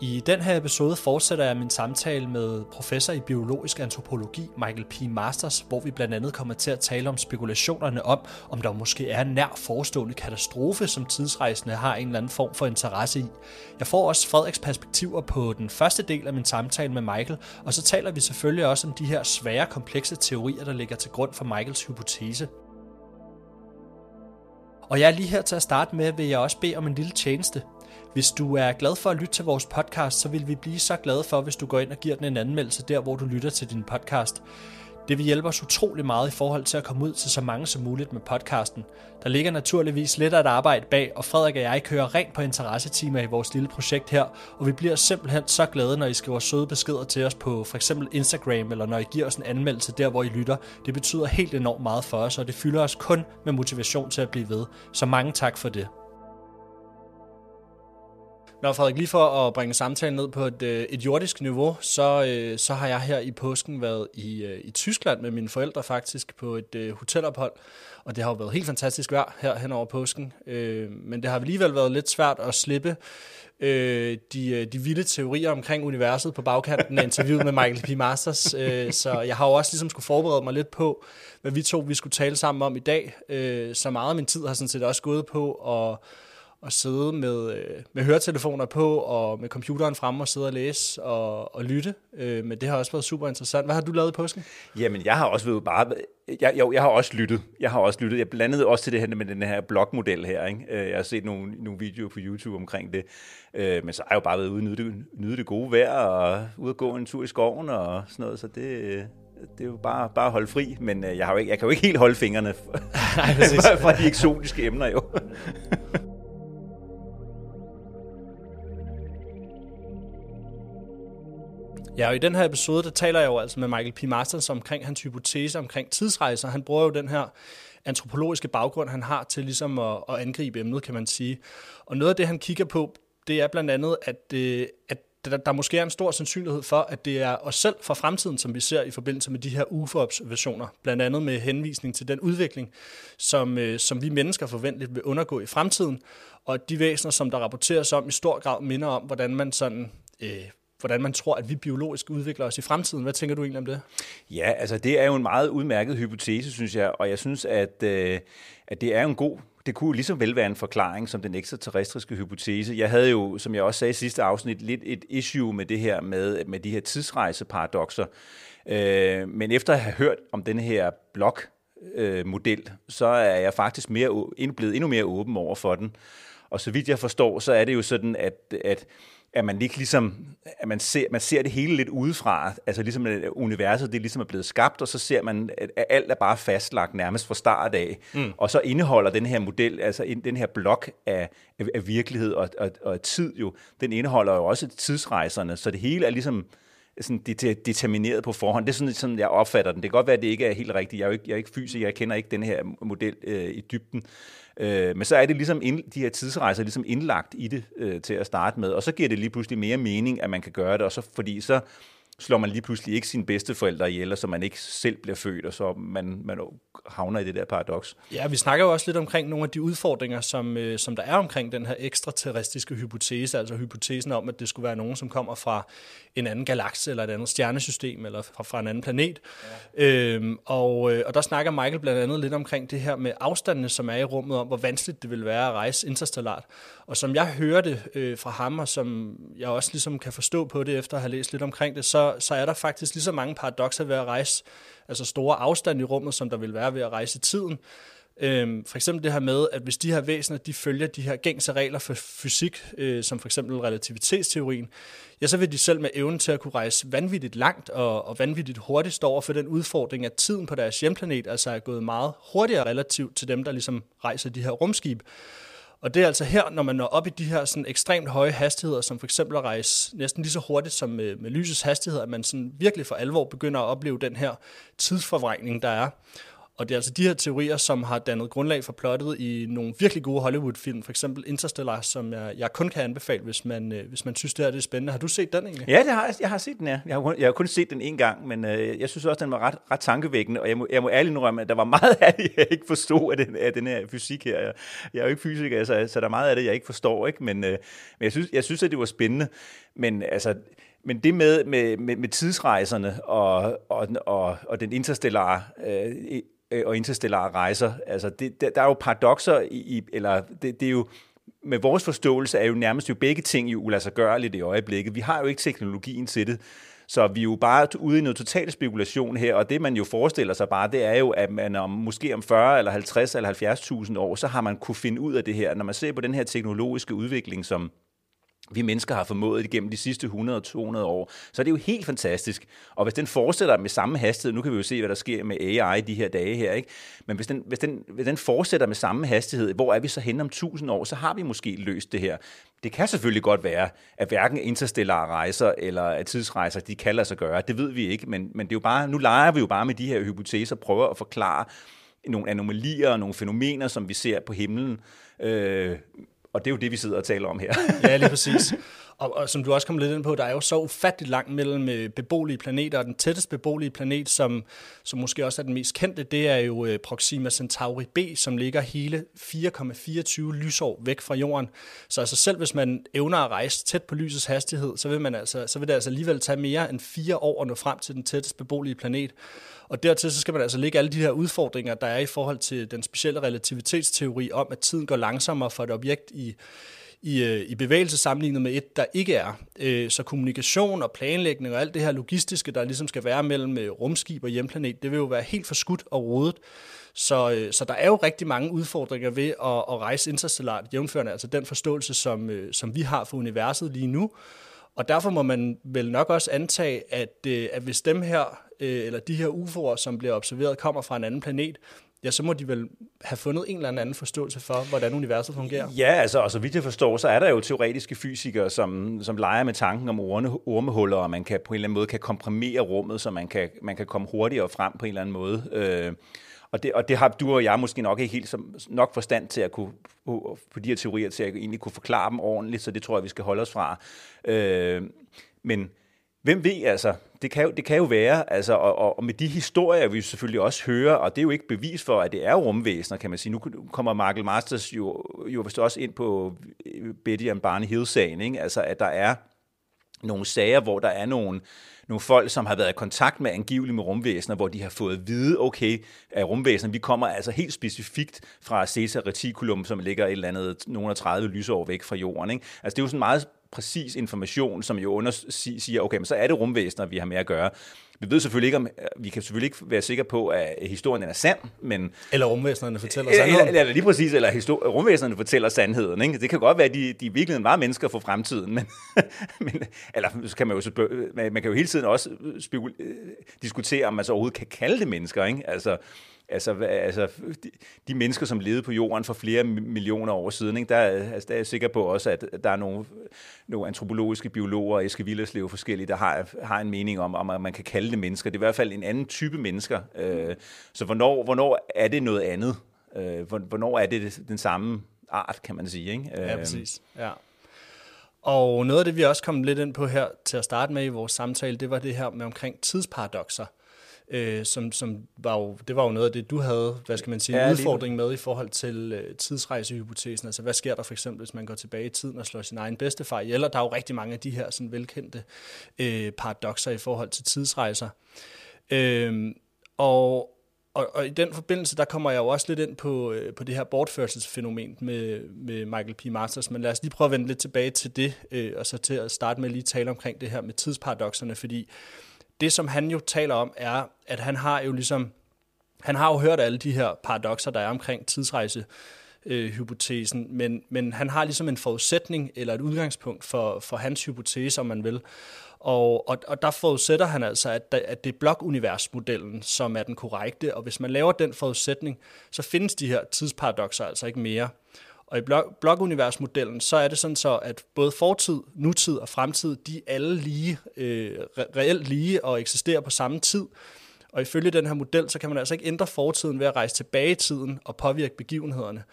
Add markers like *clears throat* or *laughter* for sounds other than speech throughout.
I den her episode fortsætter jeg min samtale med professor i biologisk antropologi Michael P. Masters, hvor vi blandt andet kommer til at tale om spekulationerne om, om der måske er en nær forestående katastrofe, som tidsrejsende har en eller anden form for interesse i. Jeg får også Frederiks perspektiver på den første del af min samtale med Michael, og så taler vi selvfølgelig også om de her svære, komplekse teorier, der ligger til grund for Michaels hypotese. Og jeg er lige her til at starte med, vil jeg også bede om en lille tjeneste. Hvis du er glad for at lytte til vores podcast, så vil vi blive så glade for, hvis du går ind og giver den en anmeldelse der, hvor du lytter til din podcast. Det vil hjælpe os utrolig meget i forhold til at komme ud til så mange som muligt med podcasten. Der ligger naturligvis lidt af et arbejde bag, og Frederik og jeg kører rent på interessetimer i vores lille projekt her, og vi bliver simpelthen så glade, når I skriver søde beskeder til os på for eksempel Instagram, eller når I giver os en anmeldelse der, hvor I lytter. Det betyder helt enormt meget for os, og det fylder os kun med motivation til at blive ved. Så mange tak for det. Nå Frederik, lige for at bringe samtalen ned på et, øh, et jordisk niveau, så, øh, så har jeg her i påsken været i, øh, i Tyskland med mine forældre faktisk på et øh, hotelophold, og det har jo været helt fantastisk vejr her hen over påsken, øh, men det har alligevel været lidt svært at slippe de, de vilde teorier omkring universet på bagkanten af interviewet med Michael P. Masters, så jeg har jo også ligesom skulle forberede mig lidt på, hvad vi to vi skulle tale sammen om i dag, så meget af min tid har sådan set også gået på at at sidde med, øh, med høretelefoner på og med computeren frem og sidde og læse og, og lytte. Øh, men det har også været super interessant. Hvad har du lavet i påsken? Jamen, jeg har også været bare... Jeg, jo, jeg har også lyttet. Jeg har også lyttet. Jeg blandede også til det her med den her blogmodel her. Ikke? Øh, jeg har set nogle, nogle videoer på YouTube omkring det. Øh, men så har jeg jo bare været ude og nyde det, nyde det gode vejr og ude og gå en tur i skoven og sådan noget. Så det, det er jo bare, bare at holde fri, men jeg, har jo ikke, jeg kan jo ikke helt holde fingrene fra, *laughs* Nej, *laughs* fra de eksotiske emner jo. *laughs* Ja, og i den her episode, der taler jeg jo altså med Michael P. Masters omkring hans hypotese omkring tidsrejser. Han bruger jo den her antropologiske baggrund, han har til ligesom at, at angribe emnet, kan man sige. Og noget af det, han kigger på, det er blandt andet, at, øh, at der, der måske er en stor sandsynlighed for, at det er os selv fra fremtiden, som vi ser i forbindelse med de her UFO-observationer, blandt andet med henvisning til den udvikling, som, øh, som vi mennesker forventeligt vil undergå i fremtiden, og de væsener, som der rapporteres om, i stor grad minder om, hvordan man sådan øh, hvordan man tror, at vi biologisk udvikler os i fremtiden. Hvad tænker du egentlig om det? Ja, altså det er jo en meget udmærket hypotese, synes jeg, og jeg synes, at, øh, at det er en god det kunne ligesom vel være en forklaring som den ekstraterrestriske hypotese. Jeg havde jo, som jeg også sagde i sidste afsnit, lidt et issue med det her med, med de her tidsrejseparadoxer. Øh, men efter at have hørt om den her blok øh, model, så er jeg faktisk mere, blevet endnu mere åben over for den. Og så vidt jeg forstår, så er det jo sådan, at, at at man ikke ligesom, at man ser, man ser det hele lidt udefra, altså ligesom at universet det ligesom er blevet skabt, og så ser man, at alt er bare fastlagt nærmest fra start af, mm. og så indeholder den her model, altså den her blok af, af virkelighed og, og, og tid jo, den indeholder jo også tidsrejserne, så det hele er ligesom sådan determineret på forhånd. Det er sådan, sådan, jeg opfatter den. Det kan godt være, at det ikke er helt rigtigt. Jeg er jo ikke, jeg er ikke fysiker, jeg kender ikke den her model øh, i dybden. Øh, men så er det ligesom ind, de her tidsrejser ligesom indlagt i det øh, til at starte med, og så giver det lige pludselig mere mening, at man kan gøre det, og så, fordi så slår man lige pludselig ikke sine bedsteforældre ihjel, så man ikke selv bliver født, og så man, man havner i det der paradoks. Ja, vi snakker jo også lidt omkring nogle af de udfordringer, som, øh, som der er omkring den her ekstraterrestriske hypotese, altså hypotesen om, at det skulle være nogen, som kommer fra en anden galakse eller et andet stjernesystem eller fra, fra en anden planet. Ja. Øhm, og, øh, og der snakker Michael blandt andet lidt omkring det her med afstandene, som er i rummet, om hvor vanskeligt det vil være at rejse interstellart. Og som jeg hører det øh, fra ham, og som jeg også ligesom kan forstå på det efter at have læst lidt omkring det, så, så er der faktisk lige så mange paradokser ved at rejse altså store afstand i rummet, som der vil være ved at rejse tiden. Øhm, for eksempel det her med, at hvis de her væsener, de følger de her gængse regler for fysik, øh, som for eksempel relativitetsteorien, ja, så vil de selv med evnen til at kunne rejse vanvittigt langt og, og vanvittigt hurtigt stå over for den udfordring, at tiden på deres hjemplanet altså er gået meget hurtigere relativt til dem, der ligesom rejser de her rumskib. Og det er altså her, når man når op i de her sådan ekstremt høje hastigheder, som for eksempel at rejse næsten lige så hurtigt som med, med lysets hastighed, at man sådan virkelig for alvor begynder at opleve den her tidsforvrængning, der er. Og det er altså de her teorier, som har dannet grundlag for plottet i nogle virkelig gode Hollywood-film, for eksempel Interstellar, som jeg, jeg kun kan anbefale, hvis man, øh, hvis man synes, det her det er spændende. Har du set den egentlig? Ja, det har, jeg, jeg har set den, ja. Jeg har, jeg har kun set den en gang, men øh, jeg synes også, den var ret, ret tankevækkende, og jeg må, jeg må ærligt indrømme, at der var meget af det, jeg ikke forstod af den, af den her fysik her. Jeg, jeg er jo ikke fysiker, så, så der er meget af det, jeg ikke forstår, ikke? Men, øh, men jeg, synes, jeg synes, at det var spændende. Men altså, men det med, med, med, med tidsrejserne og, og, og, og den interstellare øh, Øh, og interstellare rejser. Altså, det, der, der er jo paradoxer i, eller det, det er jo, med vores forståelse er jo nærmest jo begge ting jo ulassergørligt i øjeblikket. Vi har jo ikke teknologien til det. Så vi er jo bare ude i noget total spekulation her, og det man jo forestiller sig bare, det er jo, at man om, måske om 40 eller 50 eller 70.000 år, så har man kunne finde ud af det her. Når man ser på den her teknologiske udvikling, som vi mennesker har formået igennem de sidste 100-200 år, så er det jo helt fantastisk. Og hvis den fortsætter med samme hastighed, nu kan vi jo se, hvad der sker med AI de her dage her, ikke? men hvis den, hvis den, hvis den fortsætter med samme hastighed, hvor er vi så hen om 1000 år, så har vi måske løst det her. Det kan selvfølgelig godt være, at hverken interstellare rejser eller at tidsrejser, de kan lade sig gøre. Det ved vi ikke, men, men det er jo bare, nu leger vi jo bare med de her hypoteser, prøver at forklare nogle anomalier og nogle fænomener, som vi ser på himlen, øh, og det er jo det, vi sidder og taler om her. ja, lige præcis. Og, og som du også kom lidt ind på, der er jo så ufatteligt langt mellem øh, beboelige planeter, og den tættest beboelige planet, som, som måske også er den mest kendte, det er jo øh, Proxima Centauri B, som ligger hele 4,24 lysår væk fra Jorden. Så altså selv hvis man evner at rejse tæt på lysets hastighed, så vil, man altså, så vil det altså alligevel tage mere end fire år at nå frem til den tættest beboelige planet. Og dertil så skal man altså lægge alle de her udfordringer, der er i forhold til den specielle relativitetsteori om, at tiden går langsommere for et objekt i, i, øh, i bevægelse sammenlignet med et, der ikke er. Øh, så kommunikation og planlægning og alt det her logistiske, der ligesom skal være mellem øh, rumskib og hjemplanet, det vil jo være helt forskudt og rodet. Så, øh, så der er jo rigtig mange udfordringer ved at, at rejse interstellart, jævnførende altså den forståelse, som, øh, som vi har for universet lige nu. Og derfor må man vel nok også antage, at, øh, at hvis dem her, eller de her UFO'er, som bliver observeret, kommer fra en anden planet, ja, så må de vel have fundet en eller anden forståelse for, hvordan universet fungerer. Ja, altså, og så vidt jeg forstår, så er der jo teoretiske fysikere, som, som leger med tanken om orme, ormehuller, og man kan på en eller anden måde kan komprimere rummet, så man kan, man kan komme hurtigere frem på en eller anden måde. Øh, og det, og det har du og jeg måske nok ikke helt som, nok forstand til at kunne, på, på de her teorier, til at egentlig kunne forklare dem ordentligt, så det tror jeg, vi skal holde os fra. Øh, men hvem ved altså? Det kan jo, det kan jo være, altså, og, og med de historier, vi selvfølgelig også hører, og det er jo ikke bevis for, at det er rumvæsener, kan man sige. Nu kommer Michael Masters jo, jo vist også ind på øh, Betty and Barney Hill-sagen, ikke? altså at der er nogle sager, hvor der er nogle, nogle folk, som har været i kontakt med angiveligt med rumvæsener, hvor de har fået at vide, okay, at rumvæsener, vi kommer altså helt specifikt fra Caesar Reticulum, som ligger et eller andet nogle 30 lysår væk fra jorden. Ikke? Altså det er jo sådan meget præcis information, som jo under, siger, okay, men så er det rumvæsener, vi har med at gøre. Vi ved selvfølgelig ikke, om, vi kan selvfølgelig ikke være sikre på, at historien er sand, men... Eller rumvæsenerne fortæller sandheden. Eller, eller lige præcis, eller histor- rumvæsenerne fortæller sandheden. Ikke? Det kan godt være, at de, de virkelig var mennesker for fremtiden, men, *laughs* men eller så kan man jo, man kan jo hele tiden også spekul- diskutere, om man så overhovedet kan kalde det mennesker. Ikke? Altså, altså, altså de, de mennesker, som levede på jorden for flere millioner år siden, ikke, der, altså, der er jeg sikker på også, at der er nogle, nogle antropologiske biologer, Eske Villerslev forskellige, der har, har en mening om, om, at man kan kalde det mennesker. Det er i hvert fald en anden type mennesker. Øh, så hvornår, hvornår er det noget andet? Øh, hvornår er det den samme art, kan man sige? Ikke? Ja, præcis. Ja. Og noget af det, vi også kom lidt ind på her til at starte med i vores samtale, det var det her med omkring tidsparadoxer. Øh, som, som var jo, det var jo noget af det, du havde, hvad skal man sige, en Ja, udfordring med i forhold til øh, tidsrejsehypotesen. Altså, hvad sker der for eksempel, hvis man går tilbage i tiden og slår sin egen bedstefar ihjel? Og der er jo rigtig mange af de her sådan velkendte øh, paradoxer i forhold til tidsrejser. Øh, og, og, og i den forbindelse, der kommer jeg jo også lidt ind på, øh, på det her bortførelsesfænomen med, med Michael P. Masters, men lad os lige prøve at vende lidt tilbage til det, øh, og så til at starte med at lige tale omkring det her med tidsparadoxerne, fordi det, som han jo taler om, er, at han har jo ligesom, han har jo hørt alle de her paradoxer, der er omkring tidsrejse, øh, hypotesen, men, men han har ligesom en forudsætning eller et udgangspunkt for, for hans hypotese, om man vil. Og, og, og der forudsætter han altså, at, der, at det er blokuniversmodellen, som er den korrekte, og hvis man laver den forudsætning, så findes de her tidsparadoxer altså ikke mere. Og i blok, blokuniversmodellen, så er det sådan så, at både fortid, nutid og fremtid, de er alle lige, øh, reelt lige og eksisterer på samme tid. Og ifølge den her model, så kan man altså ikke ændre fortiden ved at rejse tilbage i tiden og påvirke begivenhederne.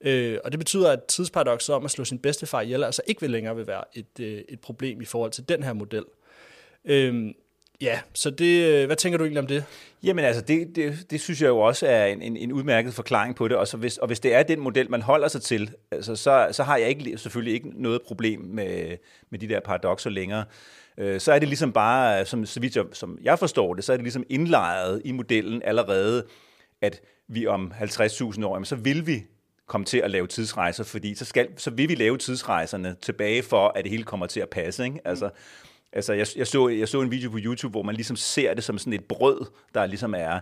Øh, og det betyder, at tidsparadoxet om at slå sin bedstefar ihjel altså ikke vil længere vil være et, øh, et problem i forhold til den her model. Øh, ja, så det, øh, hvad tænker du egentlig om det? Jamen altså, det, det, det synes jeg jo også er en, en, en udmærket forklaring på det, og, så hvis, og hvis det er den model, man holder sig til, altså, så, så har jeg ikke, selvfølgelig ikke noget problem med, med de der paradoxer længere. Øh, så er det ligesom bare, som, så vidt jeg, som jeg forstår det, så er det ligesom indlejret i modellen allerede, at vi om 50.000 år, jamen, så vil vi komme til at lave tidsrejser, fordi så, skal, så vil vi lave tidsrejserne tilbage for, at det hele kommer til at passe. Ikke? Altså, altså jeg, jeg, så, jeg så en video på YouTube, hvor man ligesom ser det som sådan et brød, der ligesom er,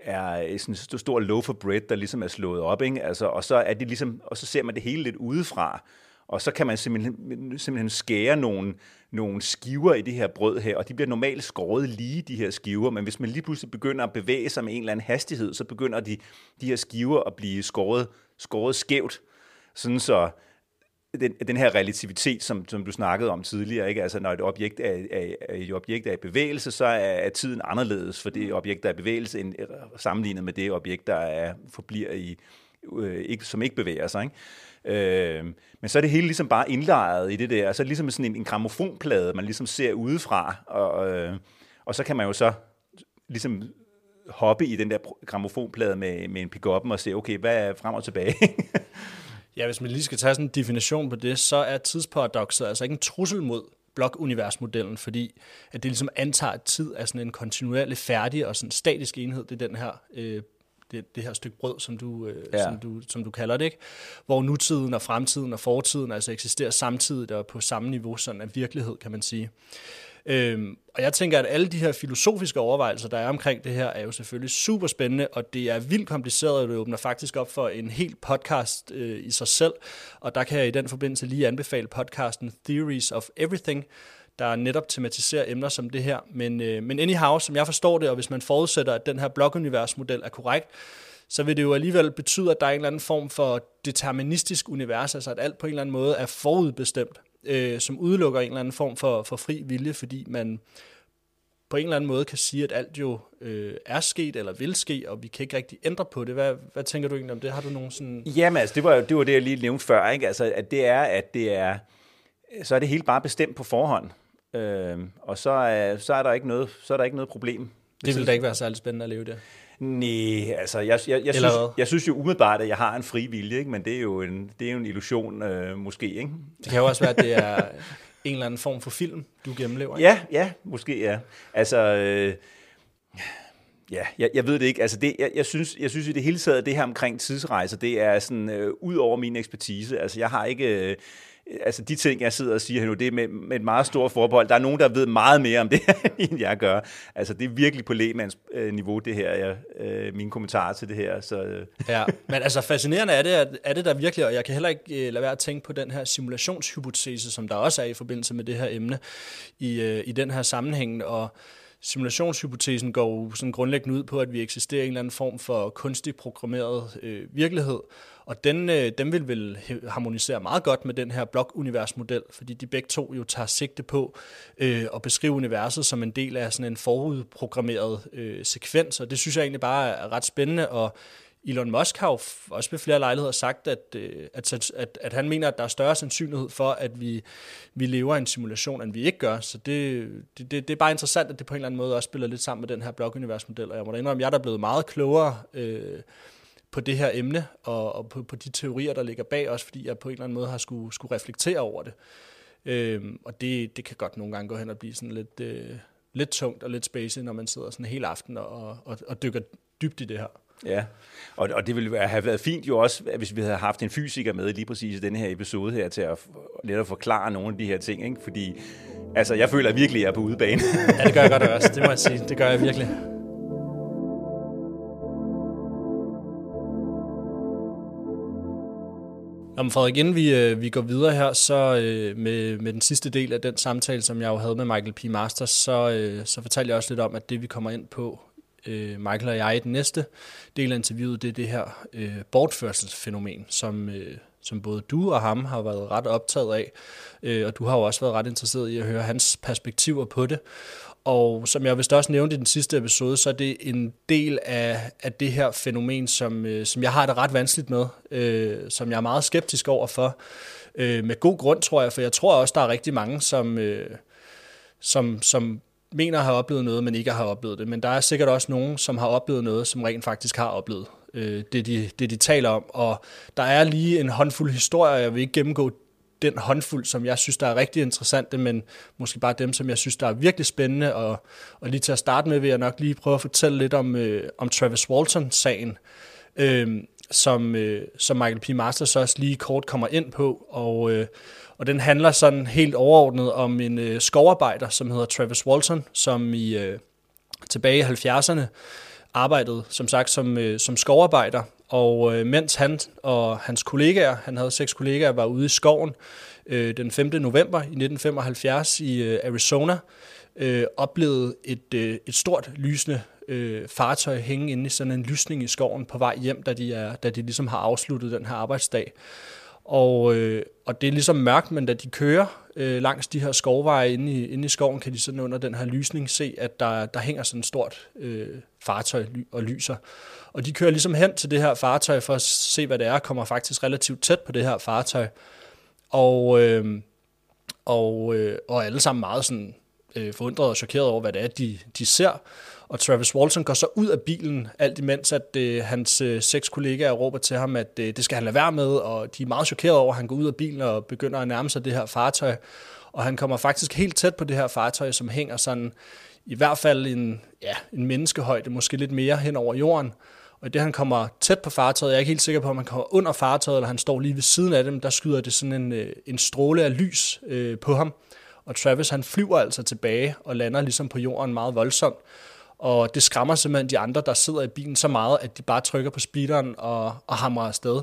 er sådan en stor loaf of bread, der ligesom er slået op, ikke? Altså, og, så er det ligesom, og så ser man det hele lidt udefra, og så kan man simpelthen, simpelthen skære nogle, nogle skiver i det her brød her, og de bliver normalt skåret lige, de her skiver, men hvis man lige pludselig begynder at bevæge sig med en eller anden hastighed, så begynder de, de her skiver at blive skåret, skåret skævt, sådan så den, den her relativitet, som, som du snakkede om tidligere, ikke? altså når et objekt er, er, et objekt er i bevægelse, så er, er tiden anderledes for det objekt, der er i bevægelse, end, sammenlignet med det objekt, der er, forbliver i, øh, ikke, som ikke bevæger sig. Ikke? Øh, men så er det hele ligesom bare indlejret i det der, så er det ligesom sådan en, en gramofonplade, man ligesom ser udefra, og, øh, og så kan man jo så ligesom hoppe i den der gramofonplade med, med en pick og se, okay, hvad er frem og tilbage? *laughs* Ja, hvis man lige skal tage sådan en definition på det, så er tidsparadoxet altså ikke en trussel mod blokuniversmodellen, fordi at det ligesom antager, at tid er sådan en kontinuerlig færdig og sådan statisk enhed. Det er den her øh, det, det her stykke brød, som du, øh, ja. som, du, som du kalder det, ikke? hvor nutiden og fremtiden og fortiden altså eksisterer samtidig og på samme niveau, sådan af virkelighed, kan man sige. Øhm, og jeg tænker, at alle de her filosofiske overvejelser, der er omkring det her, er jo selvfølgelig super spændende, og det er vildt kompliceret, og det åbner faktisk op for en helt podcast øh, i sig selv. Og der kan jeg i den forbindelse lige anbefale podcasten Theories of Everything, der netop tematiserer emner som det her. Men, øh, men anyhow, som jeg forstår det, og hvis man forudsætter, at den her blokuniversmodel er korrekt, så vil det jo alligevel betyde, at der er en eller anden form for deterministisk univers, altså at alt på en eller anden måde er forudbestemt øh, som udelukker en eller anden form for, for fri vilje, fordi man på en eller anden måde kan sige, at alt jo øh, er sket eller vil ske, og vi kan ikke rigtig ændre på det. Hvad, hvad tænker du egentlig om det? Har du nogen sådan... Jamen altså, det var, det var det, jeg lige nævnte før, ikke? Altså, at det er, at det er, så er det helt bare bestemt på forhånd. Øh, og så er, så, er der ikke noget, så er der ikke noget problem. Det vil da ikke være særlig spændende at leve det. Nej, altså jeg, jeg, jeg, synes, jeg synes jo umiddelbart, at jeg har en fri vilje, ikke? men det er jo en, det er jo en illusion øh, måske. Ikke? Det kan jo også være, at det er en eller anden form for film, du gennemlever. Ikke? Ja, ja, måske ja. Altså, øh, ja, jeg, jeg ved det ikke. Altså det, jeg, jeg, synes, jeg synes i det hele taget, at det her omkring tidsrejser, det er sådan øh, ud over min ekspertise. Altså jeg har ikke... Øh, altså de ting, jeg sidder og siger nu, det er med, med et meget stort forbehold. Der er nogen, der ved meget mere om det, *laughs* end jeg gør. Altså det er virkelig på lægemands øh, niveau, det her, jeg, øh, mine kommentarer til det her. Så. Øh. *laughs* Ja, men altså fascinerende er det, er det der virkelig, og jeg kan heller ikke øh, lade være at tænke på den her simulationshypotese, som der også er i forbindelse med det her emne i, øh, i den her sammenhæng, og simulationshypotesen går jo sådan grundlæggende ud på, at vi eksisterer i en eller anden form for kunstig programmeret øh, virkelighed, og den, øh, den vil vel harmonisere meget godt med den her blokuniversmodel, fordi de begge to jo tager sigte på øh, at beskrive universet som en del af sådan en forudprogrammeret øh, sekvens, og det synes jeg egentlig bare er ret spændende, og Elon Musk har jo også ved flere lejligheder sagt, at, øh, at, at, at han mener, at der er større sandsynlighed for, at vi, vi lever i en simulation, end vi ikke gør. Så det, det, det, det er bare interessant, at det på en eller anden måde også spiller lidt sammen med den her blokuniversmodel. Og jeg må da indrømme, at jeg er der blevet meget klogere øh, på det her emne, og, og på, på de teorier, der ligger bag, også fordi jeg på en eller anden måde har skulle, skulle reflektere over det. Øh, og det, det kan godt nogle gange gå hen og blive sådan lidt, øh, lidt tungt og lidt spacey, når man sidder sådan en hel aften og, og, og dykker dybt i det her. Ja, og, og det ville have været fint jo også, hvis vi havde haft en fysiker med lige præcis i denne her episode her, til at netop forklare nogle af de her ting, ikke? fordi altså, jeg føler virkelig, at jeg er på udebane. ja, det gør jeg godt også, det må jeg sige. Det gør jeg virkelig. Om Frederik, inden vi, øh, vi går videre her, så øh, med, med den sidste del af den samtale, som jeg jo havde med Michael P. Masters, så, øh, så fortalte jeg også lidt om, at det vi kommer ind på øh, Michael og jeg i den næste del af interviewet, det er det her øh, bortførselsfænomen, som, øh, som både du og ham har været ret optaget af, øh, og du har jo også været ret interesseret i at høre hans perspektiver på det. Og som jeg vist også nævnte i den sidste episode, så er det en del af, af det her fænomen, som, øh, som jeg har det ret vanskeligt med, øh, som jeg er meget skeptisk over for. Øh, med god grund, tror jeg, for jeg tror også, der er rigtig mange, som, øh, som, som mener at have oplevet noget, men ikke har oplevet det. Men der er sikkert også nogen, som har oplevet noget, som rent faktisk har oplevet øh, det, de, det, de taler om. Og der er lige en håndfuld historier, jeg vil ikke gennemgå den håndfuld, som jeg synes, der er rigtig interessante, men måske bare dem, som jeg synes, der er virkelig spændende. Og, og lige til at starte med, vil jeg nok lige prøve at fortælle lidt om, øh, om Travis Walton-sagen, øh, som, øh, som Michael P. Masters også lige kort kommer ind på. Og, øh, og den handler sådan helt overordnet om en øh, skovarbejder, som hedder Travis Walton, som i øh, tilbage i 70'erne arbejdede som sagt som, øh, som skovarbejder. Og øh, mens han og hans kollegaer, han havde seks kollegaer, var ude i skoven øh, den 5. november i 1975 i øh, Arizona, øh, oplevede et, øh, et stort lysende øh, fartøj hænge inde i sådan en lysning i skoven på vej hjem, da de, er, da de ligesom har afsluttet den her arbejdsdag. Og, øh, og det er ligesom mørkt, men da de kører øh, langs de her skovveje inde i, inde i skoven, kan de sådan under den her lysning se, at der, der hænger sådan et stort øh, fartøj og lyser. Og de kører ligesom hen til det her fartøj for at se, hvad det er, kommer faktisk relativt tæt på det her fartøj. Og, øh, og, øh, og alle sammen meget sådan, øh, forundret og chokeret over, hvad det er, de, de ser. Og Travis Walton går så ud af bilen, alt imens at øh, hans øh, seks kollegaer råber til ham, at øh, det skal han lade være med, og de er meget chokeret over, at han går ud af bilen og begynder at nærme sig det her fartøj. Og han kommer faktisk helt tæt på det her fartøj, som hænger sådan i hvert fald en, ja, en menneskehøjde, måske lidt mere hen over jorden. Og det han kommer tæt på fartøjet, jeg er ikke helt sikker på, om han kommer under fartøjet, eller han står lige ved siden af dem, der skyder det sådan en, øh, en stråle af lys øh, på ham. Og Travis han flyver altså tilbage og lander ligesom på jorden meget voldsomt. Og det skræmmer simpelthen de andre, der sidder i bilen så meget, at de bare trykker på speederen og, og hamrer afsted.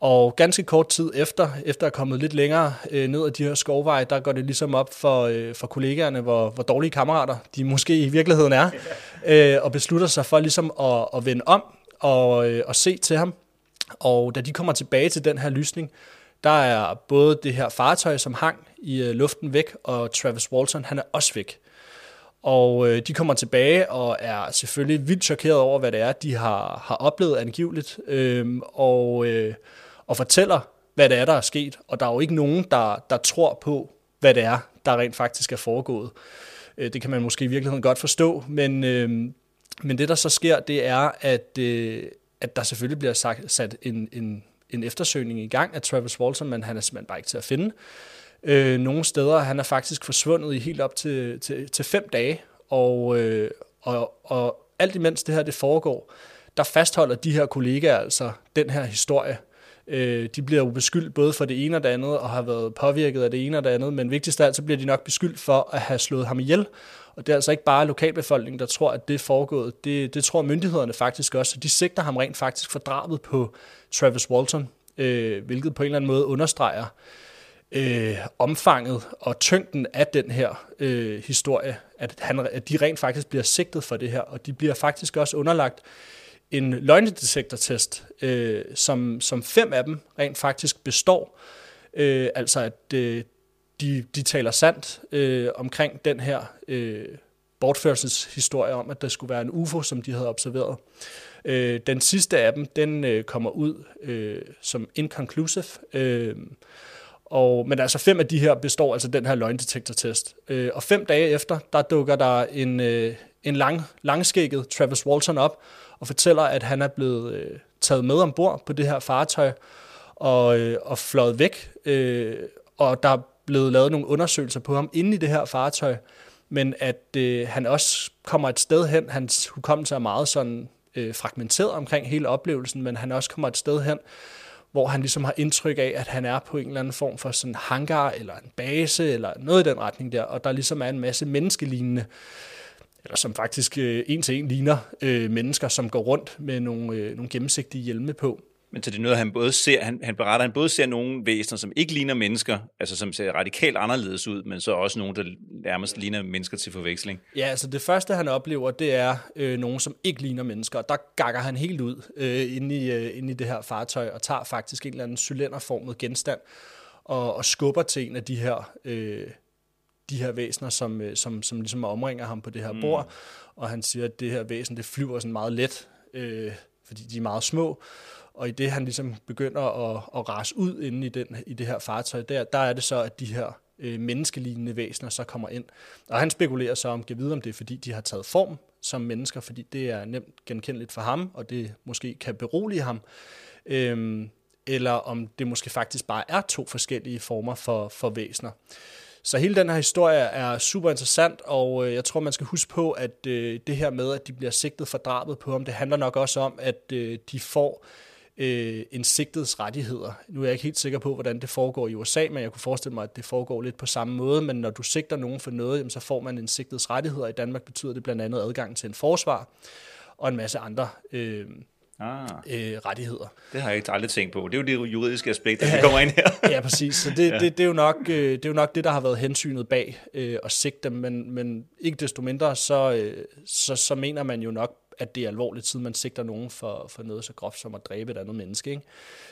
Og ganske kort tid efter, efter at have kommet lidt længere øh, ned ad de her skovveje, der går det ligesom op for, øh, for kollegaerne, hvor, hvor dårlige kammerater de måske i virkeligheden er, øh, og beslutter sig for ligesom at, at vende om og, øh, og se til ham. Og da de kommer tilbage til den her lysning, der er både det her fartøj, som hang i øh, luften væk, og Travis Walton, han er også væk. Og øh, de kommer tilbage og er selvfølgelig vildt chokeret over, hvad det er, de har, har oplevet angiveligt, øh, og, øh, og fortæller, hvad det er, der er sket. Og der er jo ikke nogen, der, der tror på, hvad det er, der rent faktisk er foregået. Øh, det kan man måske i virkeligheden godt forstå, men, øh, men det, der så sker, det er, at, øh, at der selvfølgelig bliver sagt, sat en, en, en eftersøgning i gang af Travis Walton, men han er simpelthen bare ikke til at finde. Øh, nogle steder han er faktisk forsvundet i helt op til, til, til fem dage, og, øh, og, og alt imens det her det foregår, der fastholder de her kollegaer altså den her historie. Øh, de bliver jo beskyldt både for det ene og det andet, og har været påvirket af det ene og det andet, men vigtigst af alt, så bliver de nok beskyldt for at have slået ham ihjel. Og det er altså ikke bare lokalbefolkningen, der tror, at det er foregået. Det, det tror myndighederne faktisk også. Så de sigter ham rent faktisk for drabet på Travis Walton, øh, hvilket på en eller anden måde understreger, øh, omfanget og tyngden af den her øh, historie, at, han, at de rent faktisk bliver sigtet for det her, og de bliver faktisk også underlagt en løgnedetektortest, øh, som, som fem af dem rent faktisk består. Øh, altså at øh, de, de taler sandt øh, omkring den her øh, bortførelseshistorie om, at der skulle være en UFO, som de havde observeret. Øh, den sidste af dem, den øh, kommer ud øh, som inconclusive, øh, og, men altså fem af de her består altså den her løgndetektortest. Øh, og fem dage efter, der dukker der en, øh, en lang, langskægget Travis Walton op og fortæller, at han er blevet øh, taget med ombord på det her fartøj og, øh, og fløjet væk. Øh, og der er blevet lavet nogle undersøgelser på ham inde i det her fartøj, men at øh, han også kommer et sted hen, hans hukommelse er meget sådan øh, fragmenteret omkring hele oplevelsen, men han også kommer et sted hen, hvor han ligesom har indtryk af, at han er på en eller anden form for sådan hangar, eller en base, eller noget i den retning der, og der ligesom er en masse menneskelignende, eller som faktisk øh, en til en ligner øh, mennesker, som går rundt med nogle, øh, nogle gennemsigtige hjelme på. Men så det er noget, han både ser, han, han beretter, han både ser nogle væsener, som ikke ligner mennesker, altså som ser radikalt anderledes ud, men så også nogle, der nærmest ligner mennesker til forveksling. Ja, altså det første, han oplever, det er øh, nogen, som ikke ligner mennesker, og der gakker han helt ud øh, inde, i, øh, inde i det her fartøj, og tager faktisk en eller anden cylinderformet genstand, og, og skubber til en af de her, øh, de her væsener, som, øh, som, som ligesom omringer ham på det her mm. bord, og han siger, at det her væsen, det flyver sådan meget let, øh, fordi de er meget små, og i det, han ligesom begynder at, at rase ud inde i, den, i det her fartøj, der, der er det så, at de her øh, menneskelignende væsener så kommer ind. Og han spekulerer så om, kan vide, om det er, fordi de har taget form som mennesker, fordi det er nemt genkendeligt for ham, og det måske kan berolige ham. Øhm, eller om det måske faktisk bare er to forskellige former for, for væsener. Så hele den her historie er super interessant, og øh, jeg tror, man skal huske på, at øh, det her med, at de bliver sigtet for drabet på ham, det handler nok også om, at øh, de får øh, en sigtets rettigheder. Nu er jeg ikke helt sikker på, hvordan det foregår i USA, men jeg kunne forestille mig, at det foregår lidt på samme måde. Men når du sigter nogen for noget, jamen, så får man en sigtets rettigheder. I Danmark betyder det blandt andet adgang til en forsvar og en masse andre øh, ah. øh, rettigheder. Det har jeg ikke aldrig tænkt på. Det er jo det juridiske aspekt, der ja, kommer ind her. ja, præcis. Så det, *laughs* ja. det, det, er jo nok, øh, det er jo nok det, der har været hensynet bag øh, at sigte dem, men, men ikke desto mindre, så, øh, så, så mener man jo nok at det er alvorligt, siden man sigter nogen for, for noget så groft som at dræbe et andet menneske. Ikke?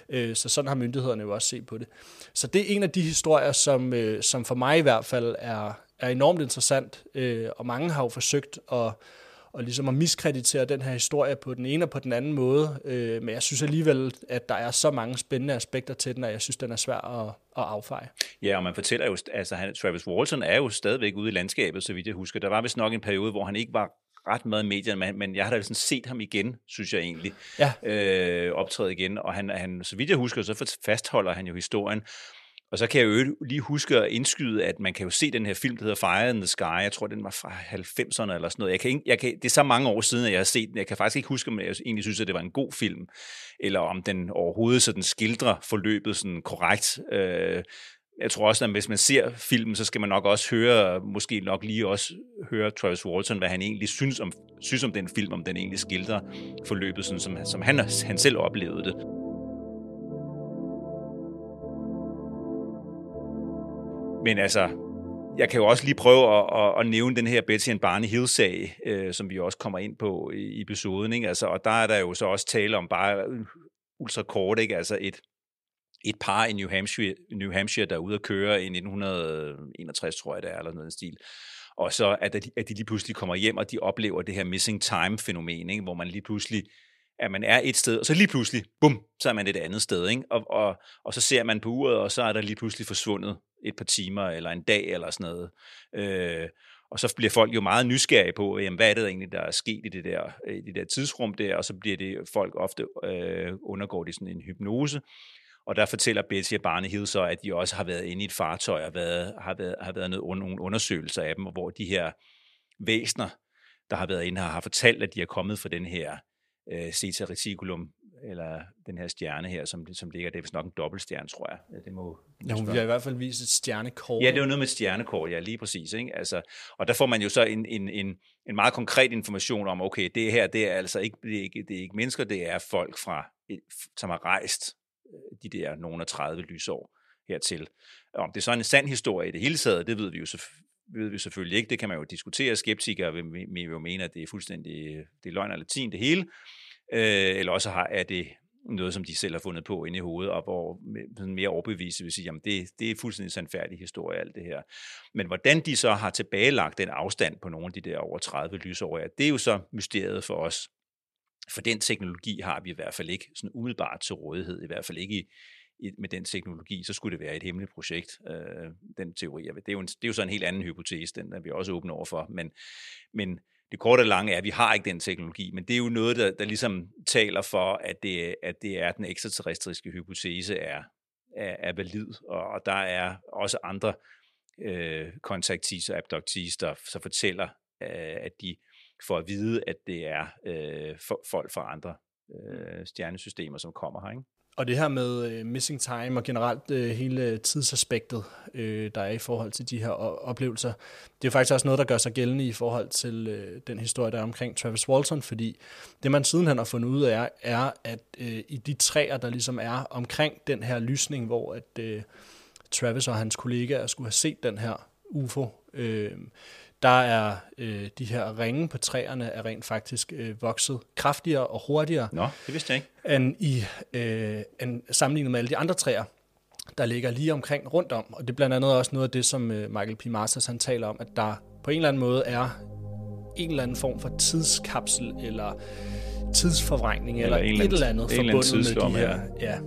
Øh, så sådan har myndighederne jo også set på det. Så det er en af de historier, som, øh, som for mig i hvert fald er, er enormt interessant, øh, og mange har jo forsøgt at, og ligesom at miskreditere den her historie på den ene og på den anden måde. Øh, men jeg synes alligevel, at der er så mange spændende aspekter til den, at jeg synes, den er svær at, at affeje. Ja, og man fortæller jo, altså han, Travis Walton er jo stadigvæk ude i landskabet, så vidt jeg husker. Der var vist nok en periode, hvor han ikke var ret meget i medierne, men, men jeg har da sådan set ham igen, synes jeg egentlig, ja. øh, optræde igen, og han, han, så vidt jeg husker, så fastholder han jo historien, og så kan jeg jo lige huske at indskyde, at man kan jo se den her film, der hedder Fire in the Sky. Jeg tror, den var fra 90'erne eller sådan noget. Jeg kan ikke, jeg kan, det er så mange år siden, at jeg har set den. Jeg kan faktisk ikke huske, om jeg egentlig synes, at det var en god film, eller om den overhovedet sådan skildrer forløbet sådan korrekt. Øh, jeg tror også, at hvis man ser filmen, så skal man nok også høre, måske nok lige også høre Travis Walton, hvad han egentlig synes om, synes om den film, om den egentlig skildrer forløbet, sådan som, som han, han selv oplevede det. Men altså, jeg kan jo også lige prøve at, at, at nævne den her Betty and Barney Hill-sag, øh, som vi også kommer ind på i, i episoden. Ikke? Altså, og der er der jo så også tale om bare øh, ultra kort, ikke? altså et, et par i New Hampshire, New Hampshire, der er ude at køre i 1961, tror jeg det er, eller noget stil. Og så at de, at de lige pludselig kommer hjem, og de oplever det her missing time-fænomen, ikke? hvor man lige pludselig at man er et sted, og så lige pludselig, bum, så er man et andet sted. Ikke? Og, og, og så ser man på uret, og så er der lige pludselig forsvundet et par timer, eller en dag, eller sådan noget. Øh, og så bliver folk jo meget nysgerrige på, jamen, hvad er det egentlig, der er sket i det der, i det der tidsrum der, og så bliver det folk ofte øh, undergår det sådan en hypnose, og der fortæller Betty og Barney så, at de også har været inde i et fartøj og været, har været, har været noget, nogle undersøgelser af dem, hvor de her væsner, der har været inde her, har fortalt, at de er kommet fra den her øh, Ceta Reticulum, eller den her stjerne her, som, som ligger, det er vist nok en dobbeltstjerne, tror jeg. Det må, ja, hun vil i hvert fald vise et stjernekort. Ja, det er jo noget med et stjernekort, ja, lige præcis. Ikke? Altså, og der får man jo så en, en, en, en meget konkret information om, okay, det her, det er altså ikke, det er ikke, det er ikke mennesker, det er folk fra, som har rejst Øh, de der nogle af 30 lysår hertil. Om det er så en sand historie i det hele taget, det ved vi jo ved vi selvfølgelig ikke. Det kan man jo diskutere. Skeptikere vil, vil jo mene, at det er fuldstændig det er løgn og latin det hele. Øh, eller også har, er det noget, som de selv har fundet på inde i hovedet, og hvor sådan mere overbevise vil sige, jamen det, det er fuldstændig sandfærdig historie, alt det her. Men hvordan de så har tilbagelagt den afstand på nogle af de der over 30 lysår, det er jo så mysteriet for os. For den teknologi har vi i hvert fald ikke sådan umiddelbart til rådighed, i hvert fald ikke i, i, med den teknologi, så skulle det være et hemmeligt projekt, øh, den teori. Det er, jo en, det er jo så en helt anden hypotese, den er vi også åbne over for, men, men det korte og lange er, at vi har ikke den teknologi, men det er jo noget, der, der ligesom taler for, at det, at det er den ekstraterrestriske hypotese er, er, er valid, og, og der er også andre øh, kontaktis og abduktis, der så fortæller, øh, at de får at vide, at det er øh, for, folk fra andre øh, stjernesystemer, som kommer her. Ikke? Og det her med øh, missing time og generelt øh, hele tidsaspektet, øh, der er i forhold til de her oplevelser, det er faktisk også noget, der gør sig gældende i forhold til øh, den historie, der er omkring Travis Walton, fordi det man sidenhen har fundet ud af, er, at øh, i de træer, der ligesom er omkring den her lysning, hvor at øh, Travis og hans kollegaer skulle have set den her UFO, øh, der er øh, de her ringe på træerne er rent faktisk øh, vokset kraftigere og hurtigere. Nå, det vidste jeg ikke. End, i, øh, end sammenlignet med alle de andre træer, der ligger lige omkring rundt om. Og det er blandt andet også noget af det, som øh, Michael P. Masters han taler om, at der på en eller anden måde er en eller anden form for tidskapsel eller tidsforvrængning eller, eller et eller andet forbundet med de her. Ja.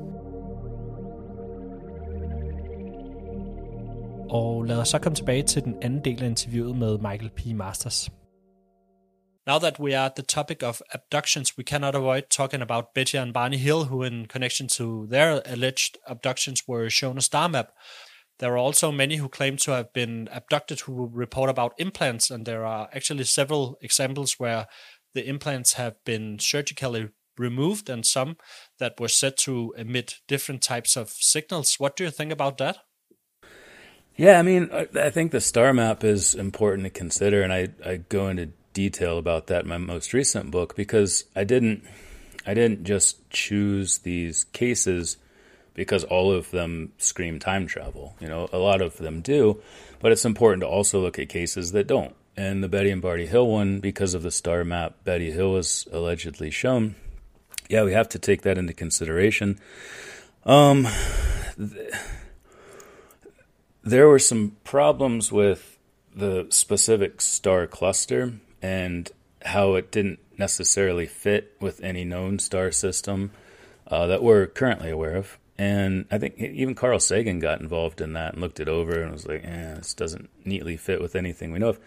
Og lad os så komme tilbage til den anden del af interviewet med Michael P. Masters. Now that we are at the topic of abductions, we cannot avoid talking about Betty and Barney Hill, who, in connection to their alleged abductions, were shown a star map. There are also many who claim to have been abducted who report about implants, and there are actually several examples where the implants have been surgically removed and some that were said to emit different types of signals. What do you think about that? Yeah, I mean, I think the star map is important to consider, and I, I go into detail about that in my most recent book because I didn't I didn't just choose these cases because all of them scream time travel. You know, a lot of them do, but it's important to also look at cases that don't. And the Betty and Barty Hill one, because of the star map Betty Hill was allegedly shown, yeah, we have to take that into consideration. Um, th- there were some problems with the specific star cluster and how it didn't necessarily fit with any known star system uh, that we're currently aware of. And I think even Carl Sagan got involved in that and looked it over and was like, eh, this doesn't neatly fit with anything we know of.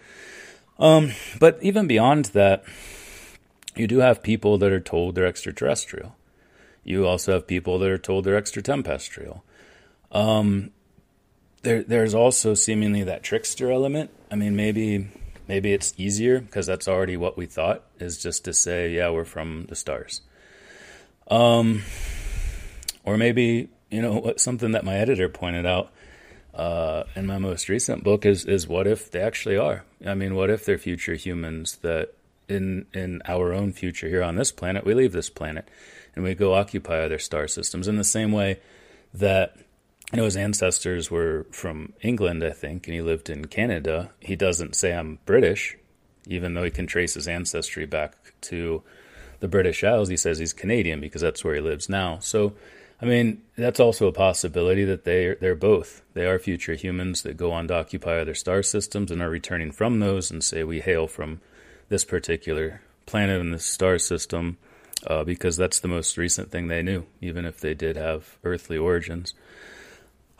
Um, but even beyond that, you do have people that are told they're extraterrestrial. You also have people that are told they're extraterrestrial. Um, there there's also seemingly that trickster element. I mean, maybe maybe it's easier because that's already what we thought is just to say, yeah, we're from the stars. Um, or maybe you know something that my editor pointed out uh, in my most recent book is is what if they actually are? I mean, what if they're future humans that in in our own future here on this planet we leave this planet and we go occupy other star systems in the same way that I know his ancestors were from England, I think, and he lived in Canada. He doesn't say I'm British, even though he can trace his ancestry back to the British Isles. He says he's Canadian because that's where he lives now. So, I mean, that's also a possibility that they they're both. They are future humans that go on to occupy other star systems and are returning from those and say we hail from this particular planet in this star system uh, because that's the most recent thing they knew, even if they did have earthly origins.